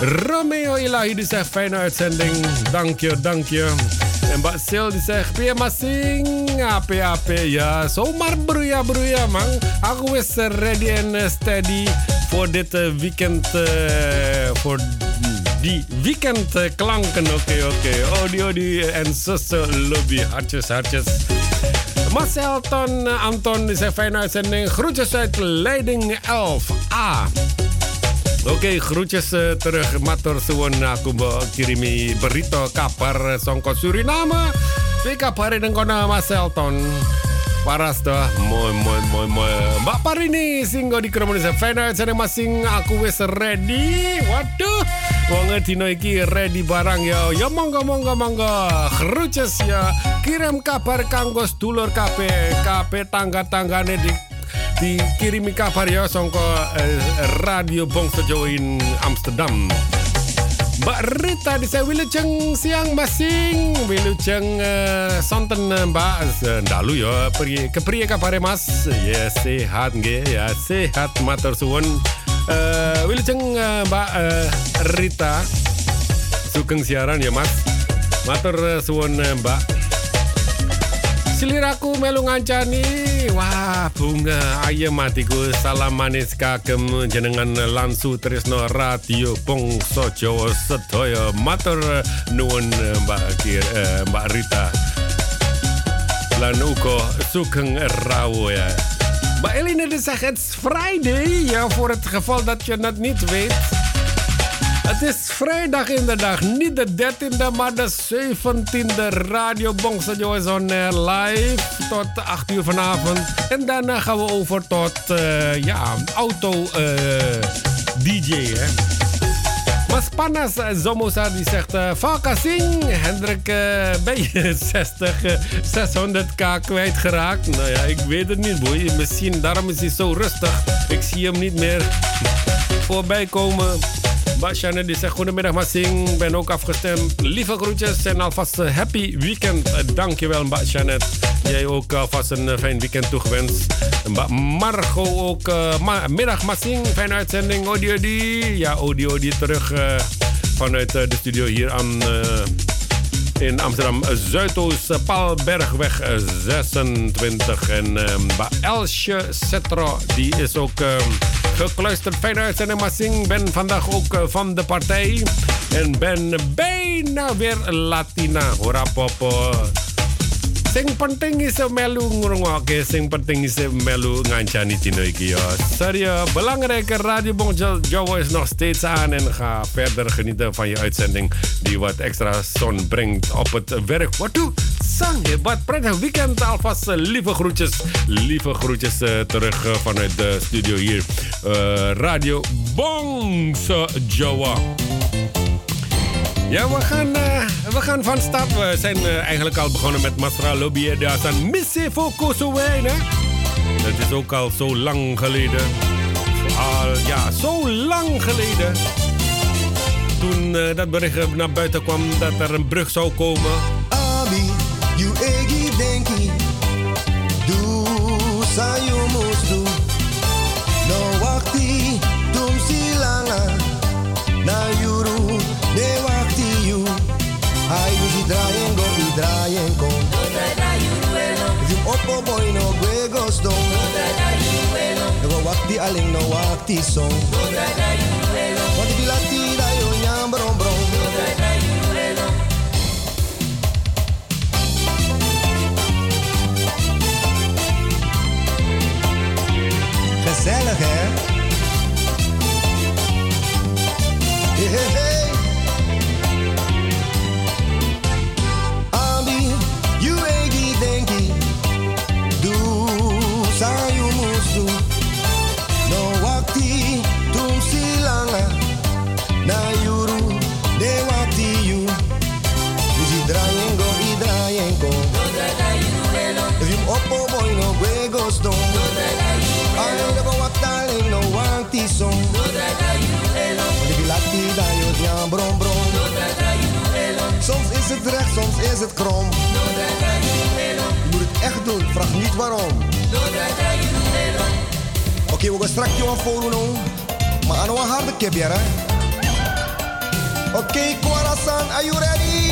Romeo Ilahi die zegt fijne uitzending. Dank je, dank je. En Basil die zegt Pia Masing. Ape, ape. Ja, zomaar broeia, broeia, man. Aku ready en steady voor dit uh, weekend. Voor die weekendklanken. Oké, oké. Okay. Odi, odi en zussen lobby. Hartjes, hartjes. Marcel Ton Anton zegt fijne uitzending. Groetjes uit Leiding 11A. Oké, okay, groetjes uh, terug. Mator suwon aku kirimi berito kapar songko Suriname. Twee kapar in kona Marcel Ton. Paras dah. Mooi, mooi, mooi, mooi. Mbak Parini singgo di kromo desa fijne uitzending masing aku wis ready. Waduh. Wong dino iki ready barang ya. Ya monggo monggo monggo. Groetjes ya. Kirim kabar kanggo sedulur kabeh, kabeh tangga-tanggane di dikirimi kabar ya songko eh, Radio Bongso in Amsterdam. Mbak Rita di saya wilujeng siang masing. Wilujeng uh, sonten Mbak dalu ya. Pri kepriye kabare Mas? Ya sehat nggih ya. Sehat matur suwun. Uh, wilujeng uh, Mbak Rita. Sugeng siaran ya Mas. Matur suwun Mbak Siliraku melu ngancani. Wah bunga ayam matiku. Salam manis kagem jenengan Lansu Trisno Radio Bongso Jawa Sedoyo Matur nuwun Mbak eh, Mbak Rita. Lan uko sugeng rawo ya. Mbak zegt it's Friday. Ja voor het geval dat je het niet weet Het is vrijdag inderdaad, niet de 13e, maar de 17e Radio Bongso is on live tot 8 uur vanavond. En daarna gaan we over tot uh, ja, auto uh, DJ. Hè? Mas panas, eh, Zomosa die zegt... Uh, Valkasing, Hendrik, uh, ben je 60, uh, 600k kwijtgeraakt? Nou ja, ik weet het niet, boy. Misschien, daarom is hij zo rustig. Ik zie hem niet meer voorbij komen. Basjane die zegt goedemiddag Massing, ben ook afgestemd. Lieve groetjes en alvast een happy weekend. Dankjewel Basjane. Jij ook alvast een fijn weekend toegewenst. Margot ook, uh, middag Massing, fijne uitzending. Odi Odi. Ja, Odi Odi terug vanuit de studio hier aan... in Amsterdam Zuidoost, Paalbergweg 26. En Elsje Cetro, die is ook gekluisterd. Fijne uitzending, Massing. Ben vandaag ook van de partij. En ben bijna weer Latina. Hoera popo. Sing penting is melu ngrungokke, sing penting is melu ngancani iki. Sorry, belangrijke Radio Bong Jowo is nog steeds aan en ga verder genieten van je uitzending die wat extra zon brengt op het werk. Wat doe? Sang je, wat prettig weekend alvast. Lieve groetjes, lieve groetjes uh, terug uh, vanuit de studio hier. Radio Bong Jowo. Ja, we gaan, we gaan van start. We zijn eigenlijk al begonnen met Masra Lobby. Daar staan Missy Foko Sowein. Dat is ook al zo lang geleden. Al, ja, zo lang geleden. Toen dat bericht naar buiten kwam dat er een brug zou komen. You egi denki. Do sa you must do. No wakti, dum silanga. Na yuru, de wakti you. Ai usi draaien go, i draaien. If you oppo boy no gwe gosdom. No wakti aling no wakti song. Gezellig hè? Het moet het echt doen, vraag niet waarom. Oké, we gaan straks jou voor doen. Maar aan een harde kip, ja, Oké, okay, Kwarasan, are you ready?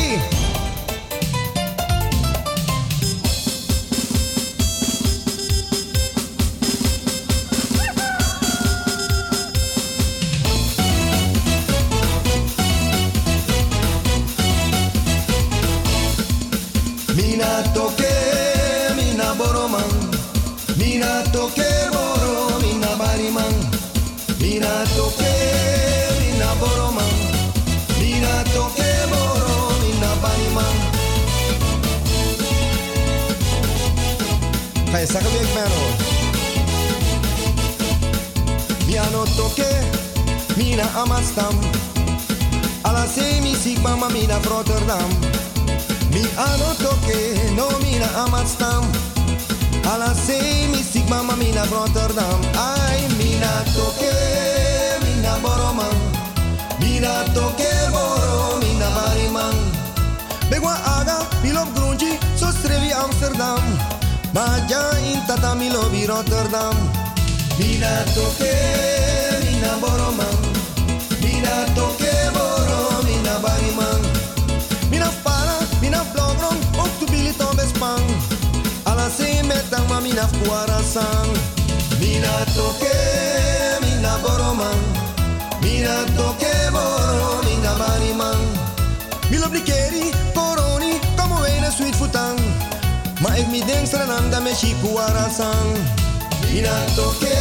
Zeggen wie ik ben hoor? Miano toke, mina amastam. Alla semi sigma mina Rotterdam. Mi ano toke, no mina Amsterdam. Alla se mi sigma ma mina Rotterdam. Ai mina toke, mina boroman. Mina toke boro, mina bariman. Begwa aga, mi love grunji, so strevi Amsterdam. Ma ja in tata mi lobby Rotterdam. Mina toke, mina boroman. Mina toke boro, mina bariman. Mina para, mina vlogron, ook tu bili to bespang. Ala se metang ma mina fuarasan. Mina toke, mina boroman. Mina toke boro, mina mariman. Milo blikeri, koroni, kamo wene sweet futang. Ma ik mi denk strananda me chiku arasan. Mina toke,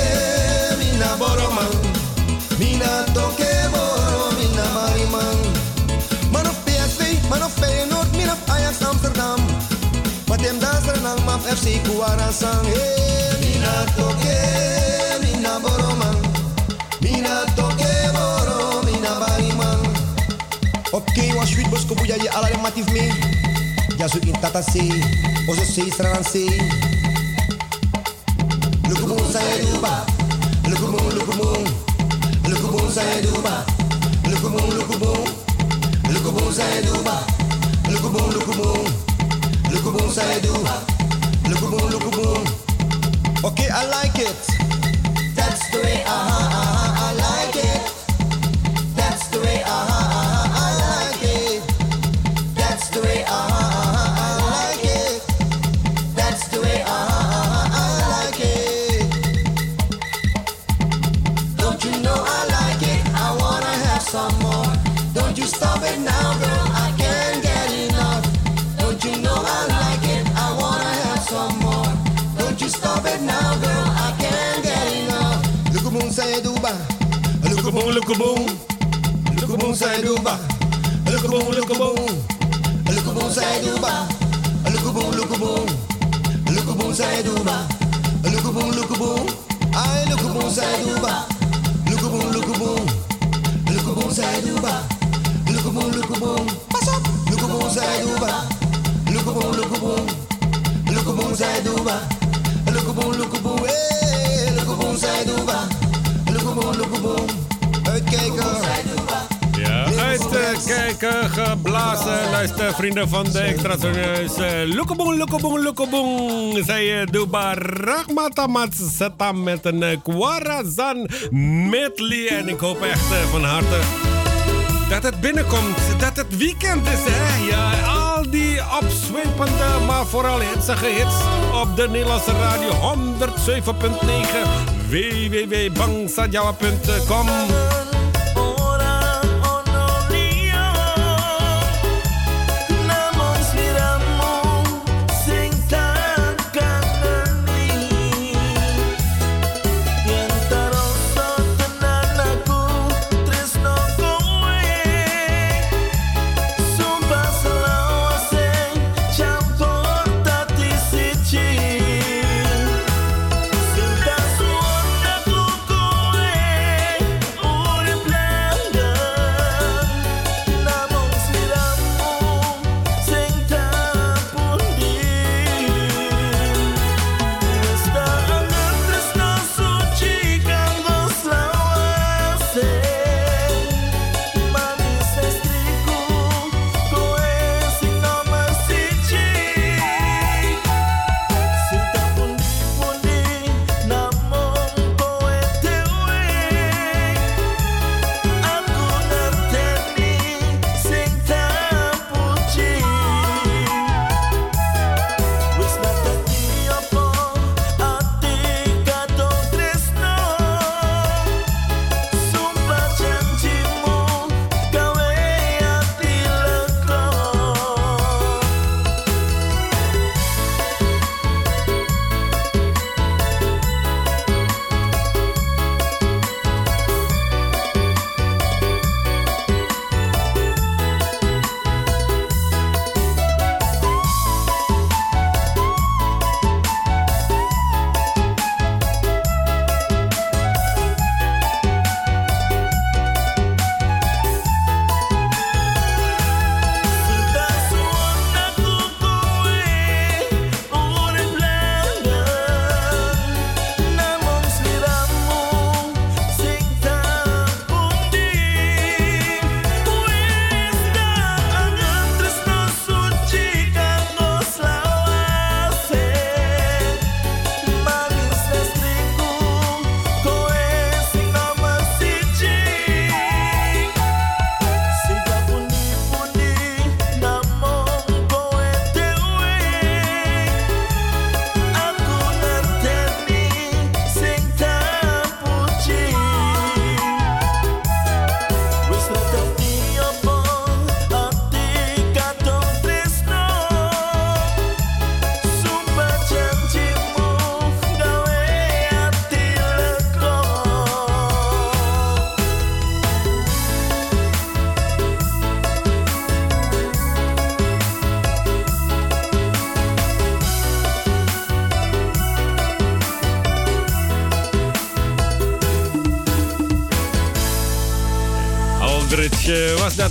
mina boroman. Mina toke boro, mina mariman. Man of PSV, man of Feyenoord, mina of Ajax Amsterdam. Wat hem daar stranang maf FC Kuarasan. Hey, mina toke, mina boroman. Mina toke boro, mina bariman. Oké, okay, was sweet bosko buja je alare mee. Yazou Intatasi, Ozosi Sranansi. Le Goumou Saïdouba, le Goumou, le Goumou, le Goumou Saïdouba, le Goumou, le Goumou, le Goumou Saïdouba, le Goumou, le Goumou, le Goumou Saïdouba, le Goumou, le Goumou. Okay, I like it. That's the way, aha, aha, I like it. helaas, eh, luister vrienden van de extra serieus. Eh, lukeboeng, lukeboeng. Zij eh, doen barakmatamat zetam met een kwarazan medley. En ik hoop echt van harte dat het binnenkomt. Dat het weekend is, hè. Ja, al die opzwepende, maar vooral hitsige hits op de Nederlandse radio. 107.9 www.bangsadjawa.com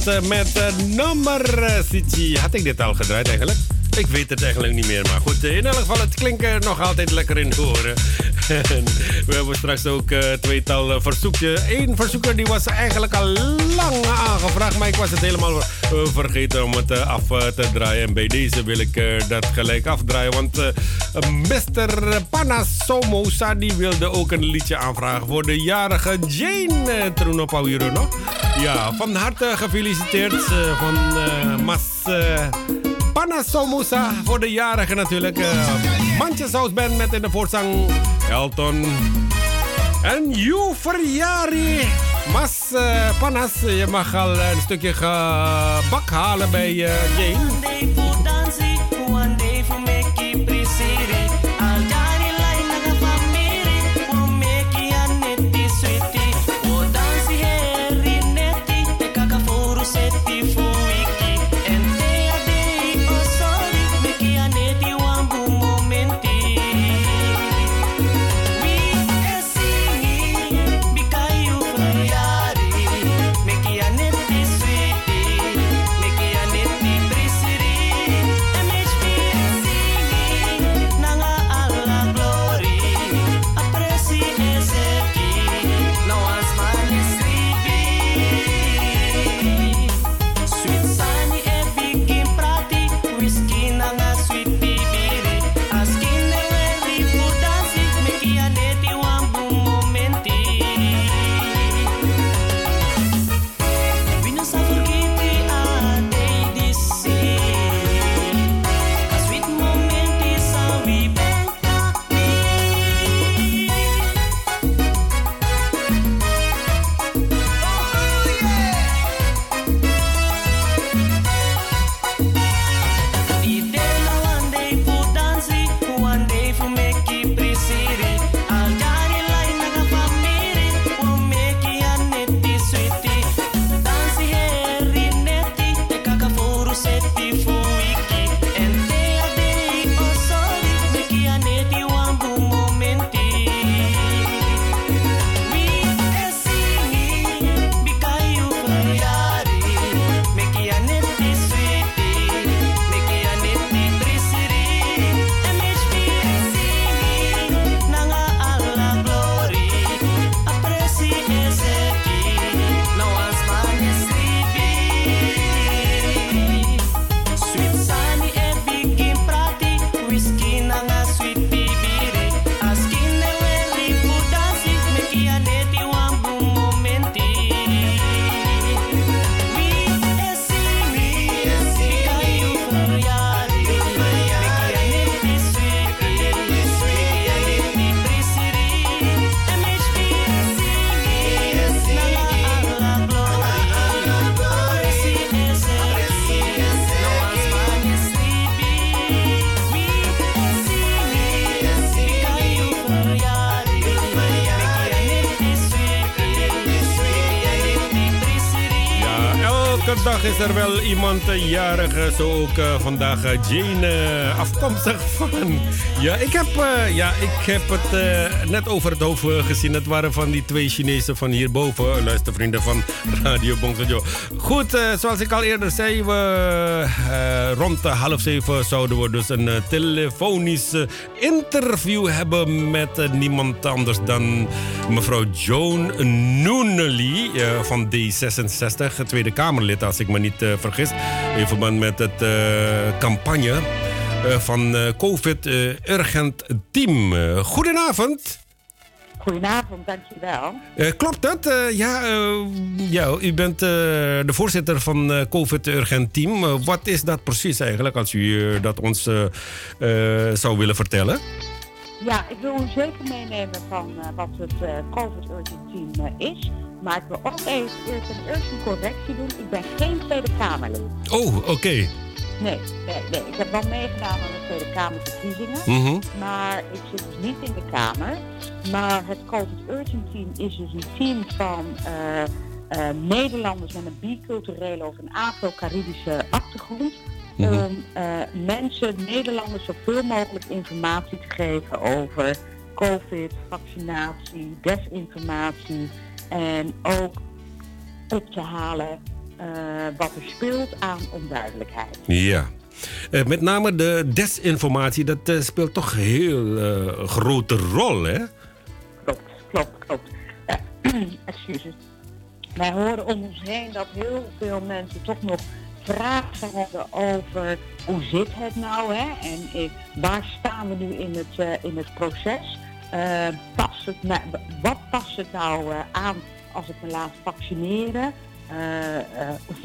eh, met uh, nummer City. Had ik dit al gedraaid eigenlijk? Ik weet het eigenlijk niet meer. Maar goed, in elk geval, het klinkt nog altijd lekker in de oren. we hebben straks ook uh, tweetal verzoekje. Eén verzoeker die was eigenlijk al lang aangevraagd. Maar ik was het helemaal vergeten om het af te draaien. En bij deze wil ik dat gelijk afdraaien. Want Mr. Panasomosa die wilde ook een liedje aanvragen voor de jarige Jane Truno Pauiruno. Ja, van harte gefeliciteerd uh, van uh, Mas uh, Panasomusa voor de jarigen natuurlijk. Uh, Mandjeshuis Band met in de voorzang Elton. En you. Mas Panas, je mag al een stukje gebak halen bij Jane. Is er wel iemand jarig, zo ook uh, vandaag Jane, afkomstig van. Ja, ik heb, ja, ik heb het net over het hoofd gezien. Het waren van die twee Chinezen van hierboven, luistervrienden van Radio Bongsojo. Goed, zoals ik al eerder zei, we, rond half zeven zouden we dus een telefonisch interview hebben met niemand anders dan mevrouw Joan Noonely van D66, Tweede Kamerlid, als ik me niet uh, vergis. In verband met het uh, campagne uh, van COVID Urgent Team. goedenavond. Goedenavond, dankjewel. klopt dat? ja, ja, u bent de voorzitter van COVID Urgent Team. wat is dat precies eigenlijk, als u dat ons zou willen vertellen? Ja, ik wil u zeker meenemen van wat het COVID Urgent Team is. Maar ik wil ook even eerst een, eerst een correctie doen. Ik ben geen Tweede Kamerlid. Oh, oké. Nee, nee, nee, ik heb wel meegedaan aan de Tweede Kamerverkiezingen. Mm Maar ik zit dus niet in de Kamer. Maar het COVID Urgent Team is dus een team van uh, uh, Nederlanders met een biculturele of een Afro-Caribische achtergrond. Om uh, mensen, Nederlanders, zoveel mogelijk informatie te geven over COVID, vaccinatie, desinformatie. En ook op te halen eh, wat er speelt aan onduidelijkheid. Ja. Eh, met name de desinformatie, dat eh, speelt toch een heel eh, grote rol, hè? Klopt, klopt, klopt. Eh, excuses. Wij horen om ons heen dat heel veel mensen toch nog vragen hebben over hoe zit het nou, hè? En eh, waar staan we nu in het, eh, in het proces? Eh, past het nou- wat past het nou eh, aan als ik me laat vaccineren? Eh, eh,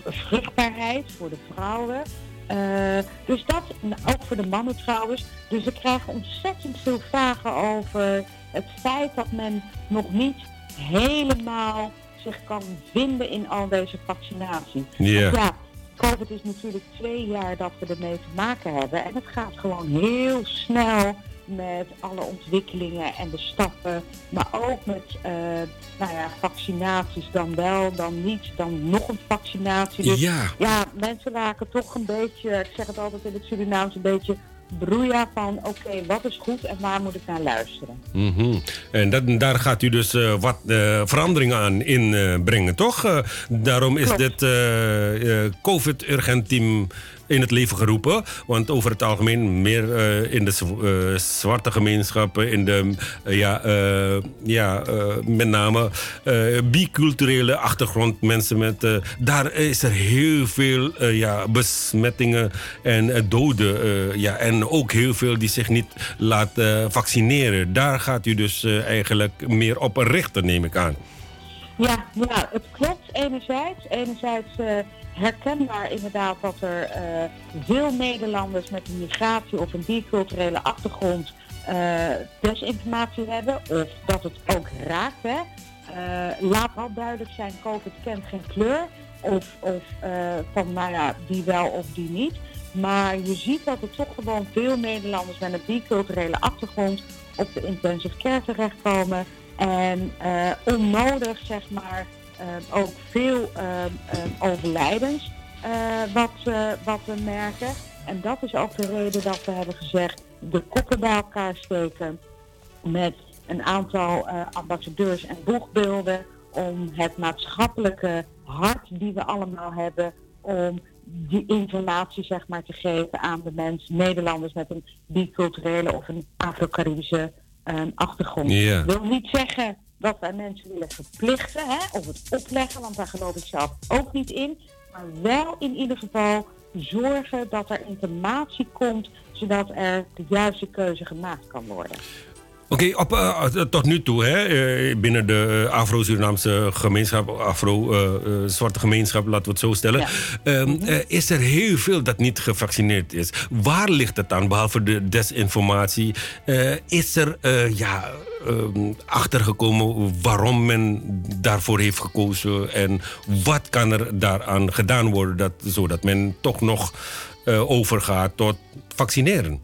vruchtbaarheid voor de vrouwen. Eh, dus dat, ook voor de mannen trouwens. Dus we krijgen ontzettend veel vragen over het feit dat men nog niet helemaal zich kan vinden in al deze vaccinatie. Ja. Want ja, COVID is natuurlijk twee jaar dat we ermee te maken hebben. En het gaat gewoon heel snel met alle ontwikkelingen en de stappen. Maar ook met eh, nou ja, vaccinaties dan wel, dan niet, dan nog een vaccinatie. Dus Ja. ja, mensen raken toch een beetje, ik zeg het altijd in het Surinaams, een beetje broeia van oké, wat is goed en waar moet ik naar luisteren. Mhm. En dat, daar gaat u dus eh, wat eh, veranderingen aan inbrengen, toch? Eh, daarom is Klopt. dit COVID-urgent-team in het leven geroepen. Want over het algemeen meer eh, in de eh, zwarte gemeenschappen, in de, eh, ja, ja met name biculturele achtergrond, mensen met, daar is er heel veel ja, besmettingen en doden. ja, en ook heel veel die zich niet laten vaccineren. Daar gaat u dus eigenlijk meer op richten, neem ik aan. Ja, ja, het klopt enerzijds. Enerzijds herkenbaar inderdaad dat er eh, veel Nederlanders met een migratie of een biculturele achtergrond eh, desinformatie hebben. Of dat het ook raakt. Hè. Eh, laat wel duidelijk zijn, COVID kent geen kleur. Of, of van nou ja, die wel of die niet. Maar je ziet dat er toch gewoon veel Nederlanders met een biculturele achtergrond op de intensive care terechtkomen. En onnodig, zeg maar, ook veel eh, eh, overlijdens eh, wat, eh, wat we merken. En dat is ook de reden dat we hebben gezegd, de koppen bij elkaar steken met een aantal eh, ambassadeurs en boegbeelden om het maatschappelijke hart die we allemaal hebben, om die informatie zeg maar te geven aan de mensen, Nederlanders met een biculturele of een Afro-Caribische achtergrond. Ja. wil niet zeggen dat wij mensen willen verplichten hè, of het opleggen, want daar geloof ik zelf ook niet in. Maar wel in ieder geval zorgen dat er informatie komt, zodat er de juiste keuze gemaakt kan worden. Oké, op, eh, tot nu toe, hè, eh, binnen de eh, Afro-Surinaamse gemeenschap, Afro-zwarte gemeenschap, laten we het zo stellen, Ja. ehm, eh, is er heel veel dat niet gevaccineerd is. Waar ligt het aan, behalve de desinformatie? Eh, is er eh, ja, ehm, achtergekomen waarom men daarvoor heeft gekozen en wat kan er daaraan gedaan worden dat, zodat men toch nog eh, overgaat tot vaccineren?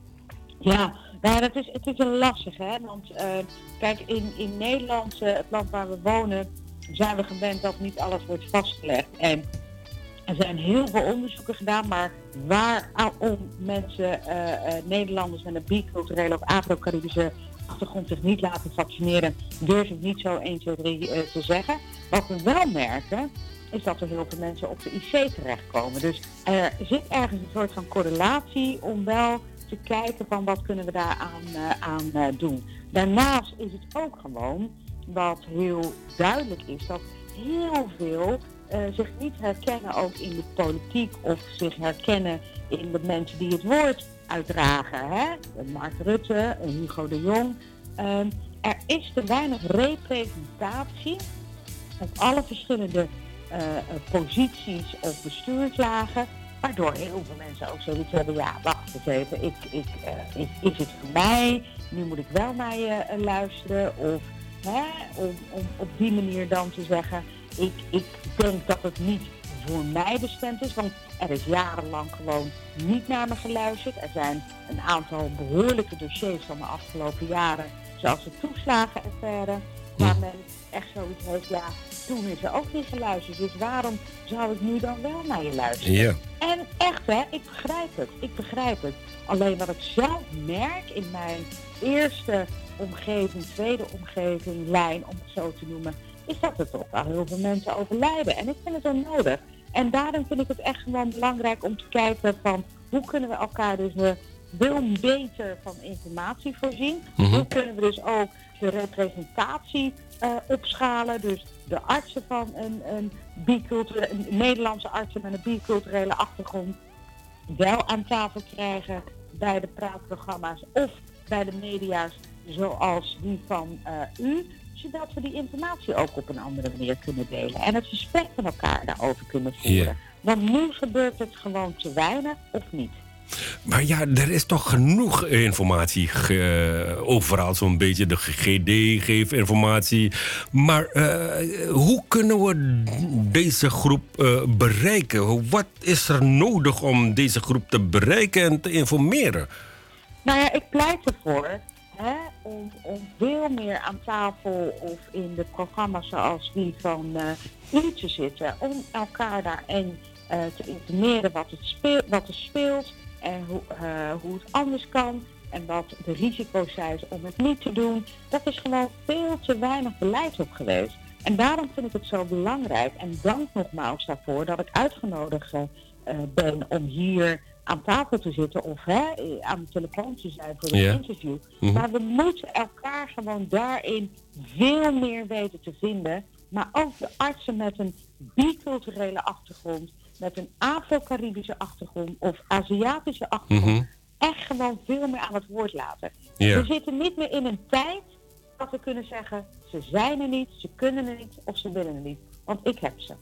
Ja, nou, dat is, het is een lastig, hè. Want eh, kijk, in, in Nederland, eh, het land waar we wonen, zijn we gewend dat niet alles wordt vastgelegd. En er zijn heel veel onderzoeken gedaan, maar waarom mensen, eh, Nederlanders met een biculturele of Afro-Caribische achtergrond zich niet laten vaccineren, durf ik niet zo 1, 2, 3 eh, te zeggen. Wat we wel merken, is dat er heel veel mensen op de IC terechtkomen. Dus er zit ergens een soort van correlatie om wel te kijken van wat kunnen we daaraan eh, aan, eh, doen. Daarnaast is het ook gewoon, wat heel duidelijk is, dat heel veel eh, zich niet herkennen ook in de politiek of zich herkennen in de mensen die het woord uitdragen. Hè? Mark Rutte, Hugo de Jong. Ehm, er is te weinig representatie op alle verschillende eh, eh, posities of bestuurslagen. Waardoor heel veel mensen ook zoiets hebben, ja, wacht eens even, ik, ik, eh, is, is het voor mij? Nu moet ik wel naar je eh, luisteren. Of hè, om, om op die manier dan te zeggen, ik, ik denk dat het niet voor mij bestemd is. Want er is jarenlang gewoon niet naar me geluisterd. Er zijn een aantal behoorlijke dossiers van de afgelopen jaren, zoals de toeslagenaffaire, waar men echt zoiets heeft, ja, toen is er ook niet geluisterd. Dus waarom zou ik nu dan wel naar je luisteren? Ja. En echt hè, ik begrijp het. Ik begrijp het. Alleen wat ik zelf merk in mijn eerste omgeving, tweede omgeving, lijn om het zo te noemen, is dat er toch wel heel veel mensen overlijden. En ik vind het onnodig. En daarom vind ik het echt gewoon belangrijk om te kijken van hoe kunnen we elkaar dus eh, veel beter van informatie voorzien. Mhm. Hoe kunnen we dus ook de representatie eh, opschalen. Dus de artsen van een, een, een Nederlandse artsen met een biculturele achtergrond wel aan tafel krijgen bij de praatprogramma's of bij de media's zoals die van eh, u, zodat we die informatie ook op een andere manier kunnen delen en het gesprek met elkaar daarover kunnen voeren. Want nu gebeurt het gewoon te weinig of niet. Maar ja, er is toch genoeg informatie. overal zo'n beetje. De GGD geeft informatie. Maar eh, hoe kunnen we deze groep eh, bereiken? Wat is er nodig om deze groep te bereiken en te informeren? Nou ja, ik pleit ervoor hè, om, om veel meer aan tafel of in de programma's zoals die van eh u te zitten. Om elkaar daarin eh te informeren wat, wat er speelt en hoe, eh, hoe het anders kan. En wat de risico's zijn om het niet te doen. Dat is gewoon veel te weinig beleid op geweest. En daarom vind ik het zo belangrijk. En dank nogmaals daarvoor dat ik uitgenodigd eh, ben om hier aan tafel te zitten of hè, aan de telefoon te zijn voor een Ja. interview. Mhm. Maar we moeten elkaar gewoon daarin veel meer weten te vinden. Maar ook de artsen met een biculturele achtergrond, met een Afro-Caribische achtergrond of Aziatische achtergrond, Mhm. echt gewoon veel meer aan het woord laten. We zitten niet meer in een tijd dat we kunnen zeggen, ze zijn er niet, ze kunnen er niet of ze willen er niet. Want ik heb ze.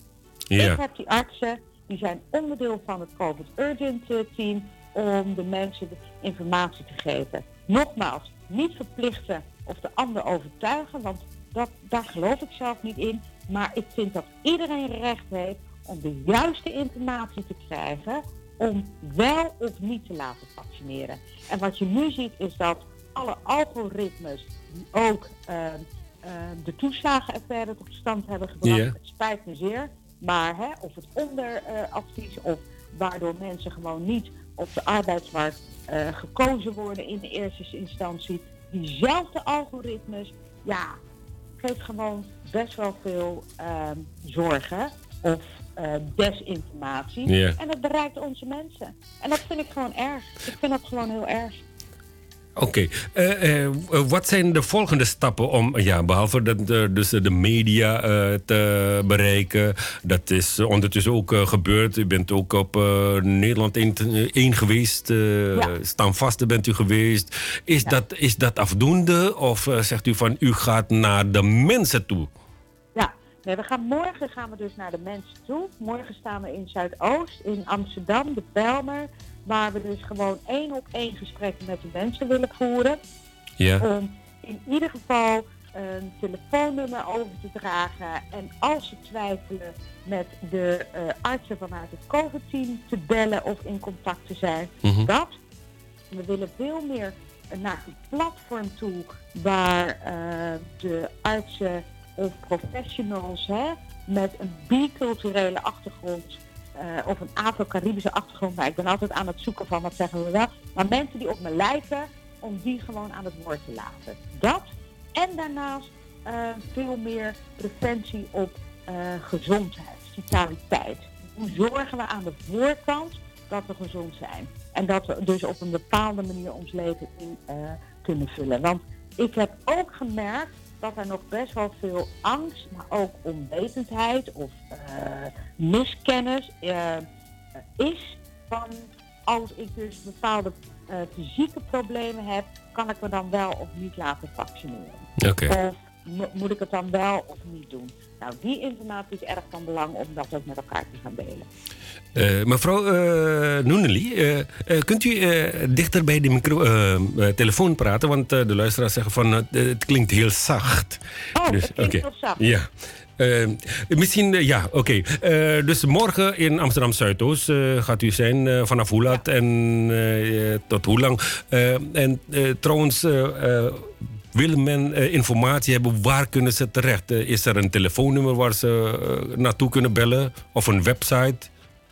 Ik heb die artsen, die zijn onderdeel van het COVID Urgent eh, Team om de mensen de informatie te geven. Nogmaals, niet verplichten of de ander overtuigen, want dat, daar geloof ik zelf niet in. Maar ik vind dat iedereen recht heeft om de juiste informatie te krijgen om wel of niet te laten vaccineren. En wat je nu ziet is dat alle algoritmes die ook eh, eh, de toeslagenaffaire tot stand hebben gebracht, het spijt me zeer, maar hè, of het onderadvies of waardoor mensen gewoon niet op de arbeidsmarkt eh, gekozen worden in de eerste instantie, diezelfde algoritmes, ja, geeft gewoon best wel veel ehm, zorgen of eh, desinformatie. En dat bereikt onze mensen. En dat vind ik gewoon erg. Ik vind dat gewoon heel erg. Oké, Eh, eh, wat zijn de volgende stappen om, ja, behalve dat, dus de media te bereiken, dat is ondertussen ook gebeurd. U bent ook op Nederland 1 geweest, Ja. Staanvaste bent u geweest. Is, dat, is dat afdoende of zegt u van u gaat naar de mensen toe? Nee, we gaan, morgen gaan we dus naar de mensen toe. Morgen staan we in Zuidoost, in Amsterdam, de Belmer. Waar we dus gewoon één op één gesprekken met de mensen willen voeren. Ja. Om in ieder geval een telefoonnummer over te dragen. En als ze twijfelen met de eh, artsen vanuit het COVID-team te bellen of in contact te zijn. Mhm. Dat. We willen veel meer naar een platform toe waar eh, de artsen of professionals hè, met een biculturele achtergrond eh, of een Afro-Caribische achtergrond, maar ik ben altijd aan het zoeken van wat zeggen we wel, maar mensen die op me lijken, om die gewoon aan het woord te laten. Dat en daarnaast eh, veel meer preventie op eh, gezondheid, vitaliteit. Hoe zorgen we aan de voorkant dat we gezond zijn? En dat we dus op een bepaalde manier ons leven in kunnen vullen. Want ik heb ook gemerkt dat er nog best wel veel angst, maar ook onwetendheid of eh, miskennis eh, is van als ik dus bepaalde eh, fysieke problemen heb, kan ik me dan wel of niet laten vaccineren. Oké. Of mo- moet ik het dan wel of niet doen? Nou, die informatie is erg van belang om dat ook met elkaar te gaan delen. Eh, mevrouw Noeneli, eh, kunt u dichter bij de micro, telefoon praten? Want de luisteraars zeggen van het klinkt heel zacht. Oh, het klinkt oké. heel zacht. Ja. Misschien, ja, oké. Dus morgen in Amsterdam Zuidoost gaat u zijn vanaf hoe laat en tot hoe lang? En trouwens, wil men eh, informatie hebben, waar kunnen ze terecht? Eh, is er een telefoonnummer waar ze eh, naartoe kunnen bellen? Of een website?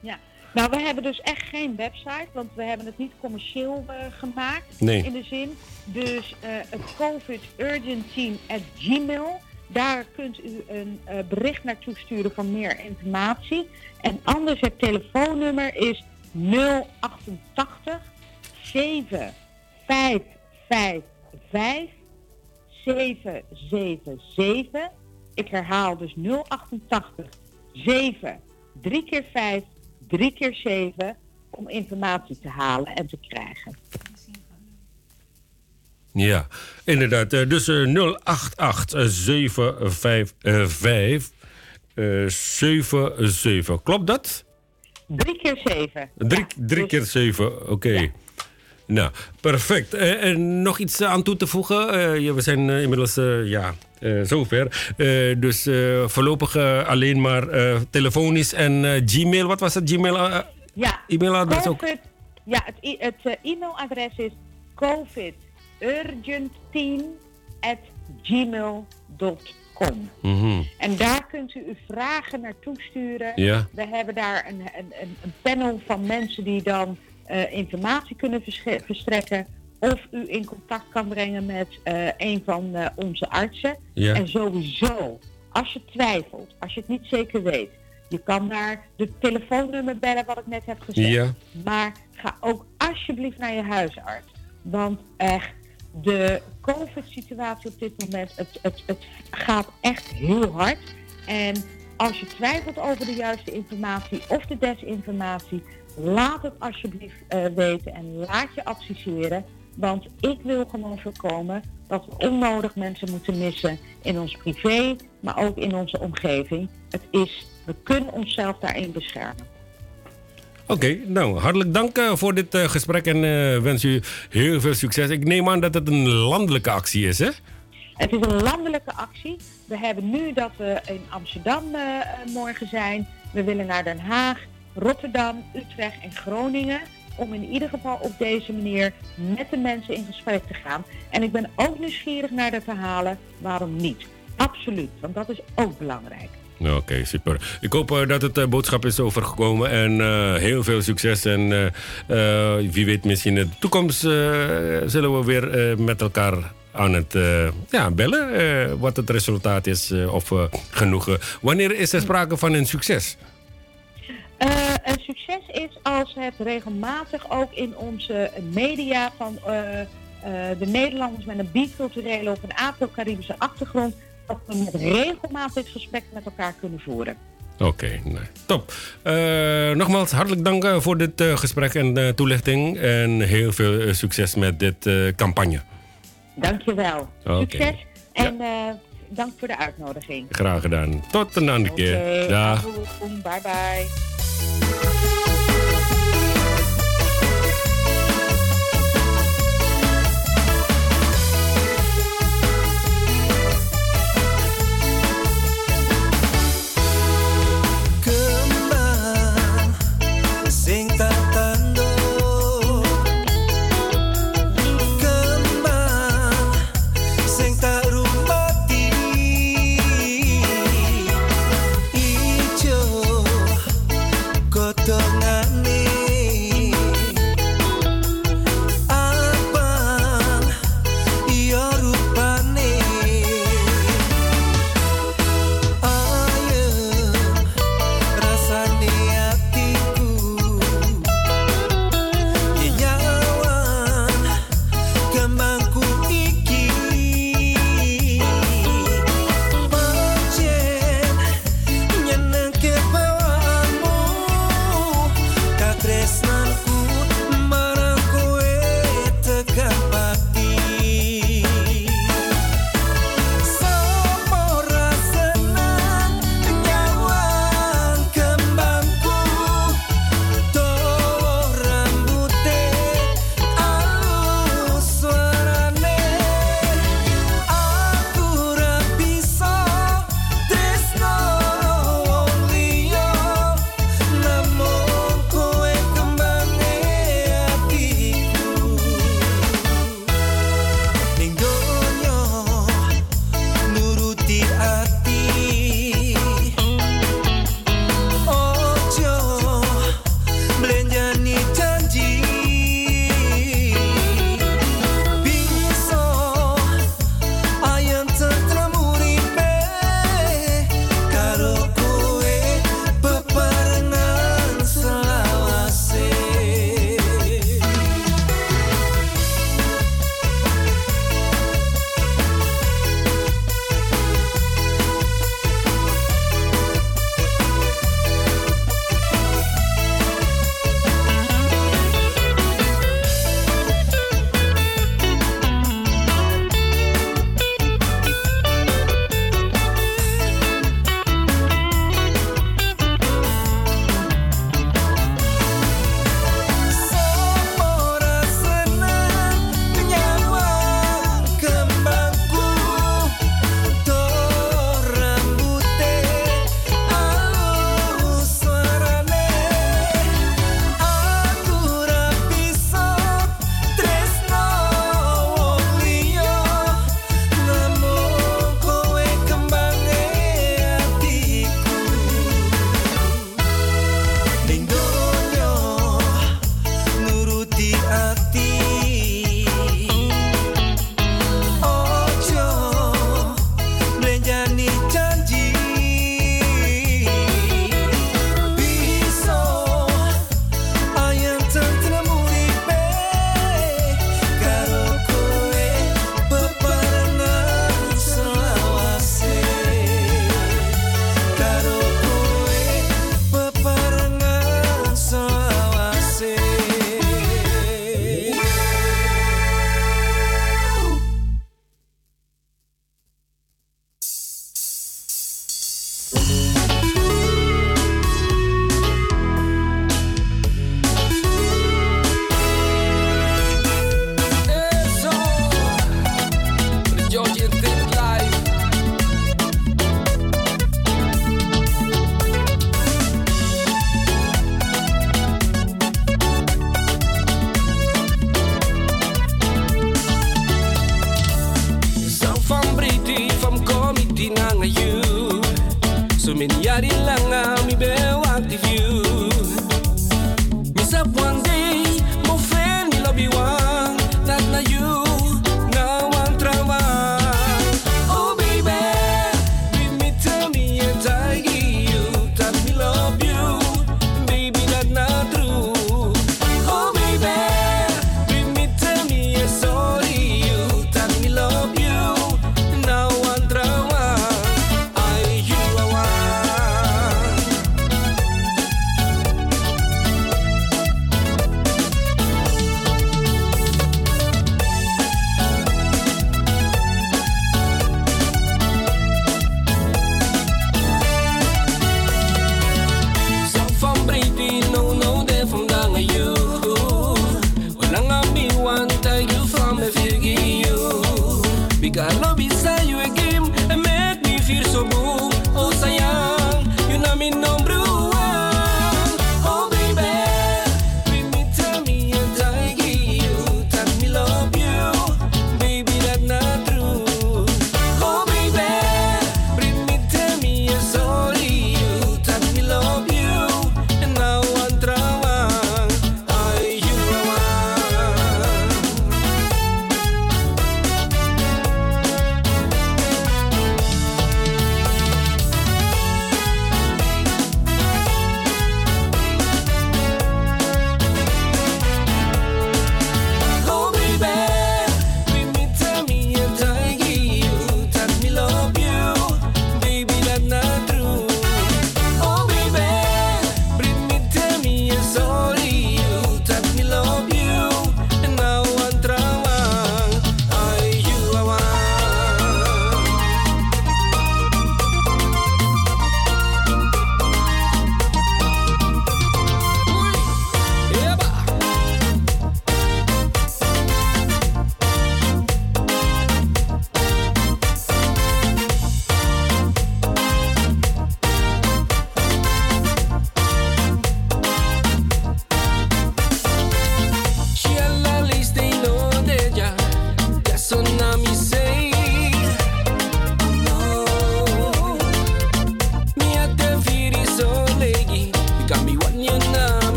Ja, nou we hebben dus echt geen website, want we hebben het niet commercieel gemaakt Nee. in de zin. Dus het COVID Urgent Team at Gmail, Daar kunt u een bericht naartoe sturen van meer informatie. En anders het telefoonnummer is 088 7555 777. Ik herhaal dus 088 7 3 keer 5 3 keer 7 om informatie te halen en te krijgen. Ja, inderdaad. Eh, Dus eh, 088 755 77. Klopt dat? 3 keer 7. Drie, drie keer zeven, oké. Nou, perfect. Eh, en nog iets aan toe te voegen? Eh, ja, we zijn eh, inmiddels eh, ja, eh, zover. Eh, dus eh, voorlopig eh, alleen maar eh, telefonisch en eh, Gmail. Wat was het? Gmail? eh, Ja, E-mailadres ook? Ja het, het eh, e-mailadres is covidurgentteam at gmail.com. mhm. En daar kunt u uw vragen naartoe sturen. Ja. We hebben daar een, een, een panel van mensen die dan eh, informatie kunnen verstrekken. Of u in contact kan brengen met eh, een van eh, onze artsen. Ja. En sowieso, als je twijfelt, als je het niet zeker weet, je kan daar de telefoonnummer bellen wat ik net heb gezegd. Ja. Maar ga ook alsjeblieft naar je huisarts. Want echt, de COVID-situatie op dit moment, het, het, het gaat echt heel hard. En als je twijfelt over de juiste informatie of de desinformatie, laat het alsjeblieft eh, weten en laat je adviseren. Want ik wil gewoon voorkomen dat we onnodig mensen moeten missen in ons privé, maar ook in onze omgeving. Het is, we kunnen onszelf daarin beschermen. Oké, nou, hartelijk dank eh, voor dit eh, gesprek en eh, wens u heel veel succes. Ik neem aan dat het een landelijke actie is, hè? Het is een landelijke actie. We hebben nu dat we in Amsterdam morgen zijn. We willen naar Den Haag, Rotterdam, Utrecht en Groningen. Om in ieder geval op deze manier met de mensen in gesprek te gaan. En ik ben ook nieuwsgierig naar de verhalen. Waarom niet? Absoluut, want dat is ook belangrijk. Oké, super. Ik hoop eh, dat het eh, boodschap is overgekomen en eh, heel veel succes. En wie weet, misschien in de toekomst zullen we weer met elkaar aan het ja, bellen. wat het resultaat is of genoegen. Wanneer is er sprake van een succes? Eh, een succes is als het regelmatig ook in onze media van eh, eh, de Nederlanders met een biculturele of een Afro-Caribische achtergrond, dat we met regelmatig gesprek met elkaar kunnen voeren. Oké, nee, top. Nogmaals, hartelijk dank voor dit gesprek en toelichting. En heel veel succes met dit campagne. Dankjewel. Oké. Succes en dank voor de uitnodiging. Graag gedaan. Tot een andere keer. Dag. bye bye.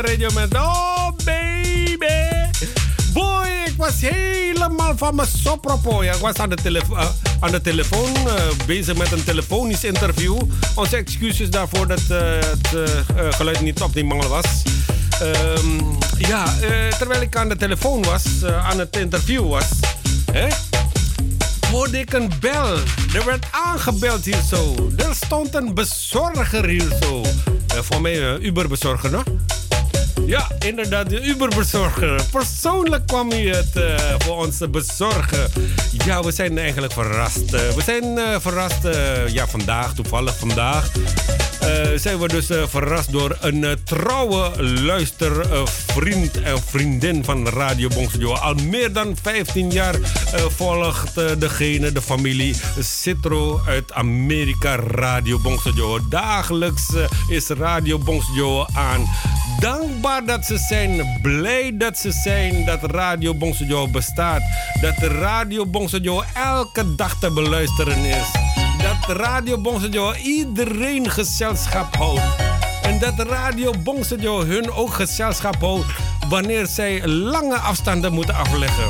Nooie Radio met Oh baby. Boy, ik was helemaal van mijn sopropo. Ja, ik was aan de, uh, aan de telefoon uh, bezig met een telefonisch interview. Onze excuses daarvoor dat het geluid niet optimaal was. Um, ja, terwijl ik aan de telefoon was, aan het interview was, hè, hoorde ik een bel. Er werd aangebeld hier zo. Er stond een bezorger hier zo. voor mij een Uber-bezorger, no? Ja, inderdaad, de Uber-bezorger. Persoonlijk kwam hij het uh, voor ons bezorgen. Ja, we zijn eigenlijk verrast. Uh, we zijn uh, verrast, ja, vandaag, toevallig vandaag. zijn we dus verrast door een trouwe luistervriend en vriendin van Radio Bongsejo. Al meer dan 15 jaar volgt degene, de familie Citro uit Amerika, Radio Bongsejo. Dagelijks is Radio Bongsejo aan. Dankbaar dat ze zijn, blij dat ze zijn dat Radio Bongsojo bestaat. Dat Radio Bongsojo elke dag te beluisteren is. Dat Radio Bongsojo iedereen gezelschap houdt. En dat Radio Bongsojo hun ook gezelschap houdt wanneer zij lange afstanden moeten afleggen.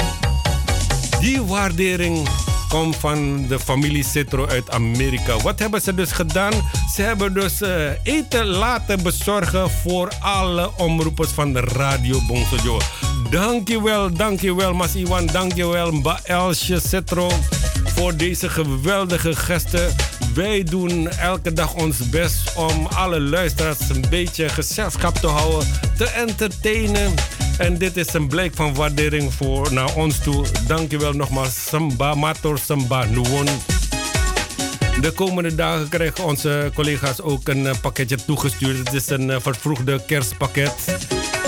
Die waardering komt van de familie Citro uit Amerika. Wat hebben ze dus gedaan? Ze hebben dus uh, eten laten bezorgen voor alle omroepers van de Radio Bongsojo. Dankjewel, dankjewel Mas Iwan, dankjewel Mba Elsje Citro voor deze geweldige gesten. Wij doen elke dag ons best om alle luisteraars een beetje gezelschap te houden, te entertainen. En dit is een blijk van waardering voor naar ons toe. Dankjewel nogmaals, Samba, Mator Samba Nuwon. De komende dagen krijgen onze collega's ook een eh, pakketje toegestuurd. Het is een eh, vervroegde kerstpakket.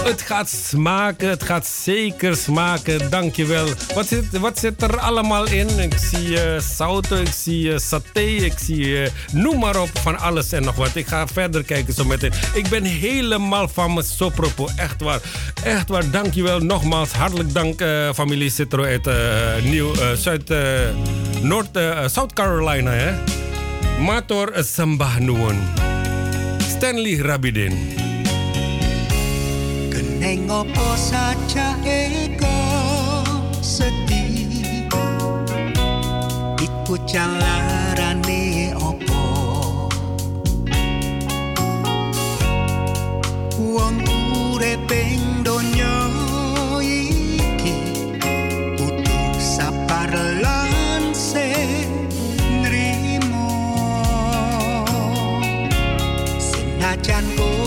Het gaat smaken, het gaat zeker smaken. Dankjewel. Wat zit, wat zit er allemaal in? Ik zie uh, zouten, ik zie uh, saté, ik zie uh, noem maar op van alles en nog wat. Ik ga verder kijken zo meteen. Ik ben helemaal van mijn sopropo. Echt waar. Echt waar. Dankjewel nogmaals. Hartelijk dank familie Citro uit Nieuw, Zuid, Noord, South Carolina. Hè? Mator Sambah Nuwun. Stanley Rabidin. Neng opo saja ego sedih? Iku jalarane opo Wong urip ing donya iki kudu sabar lan nrimo. Senajan kowe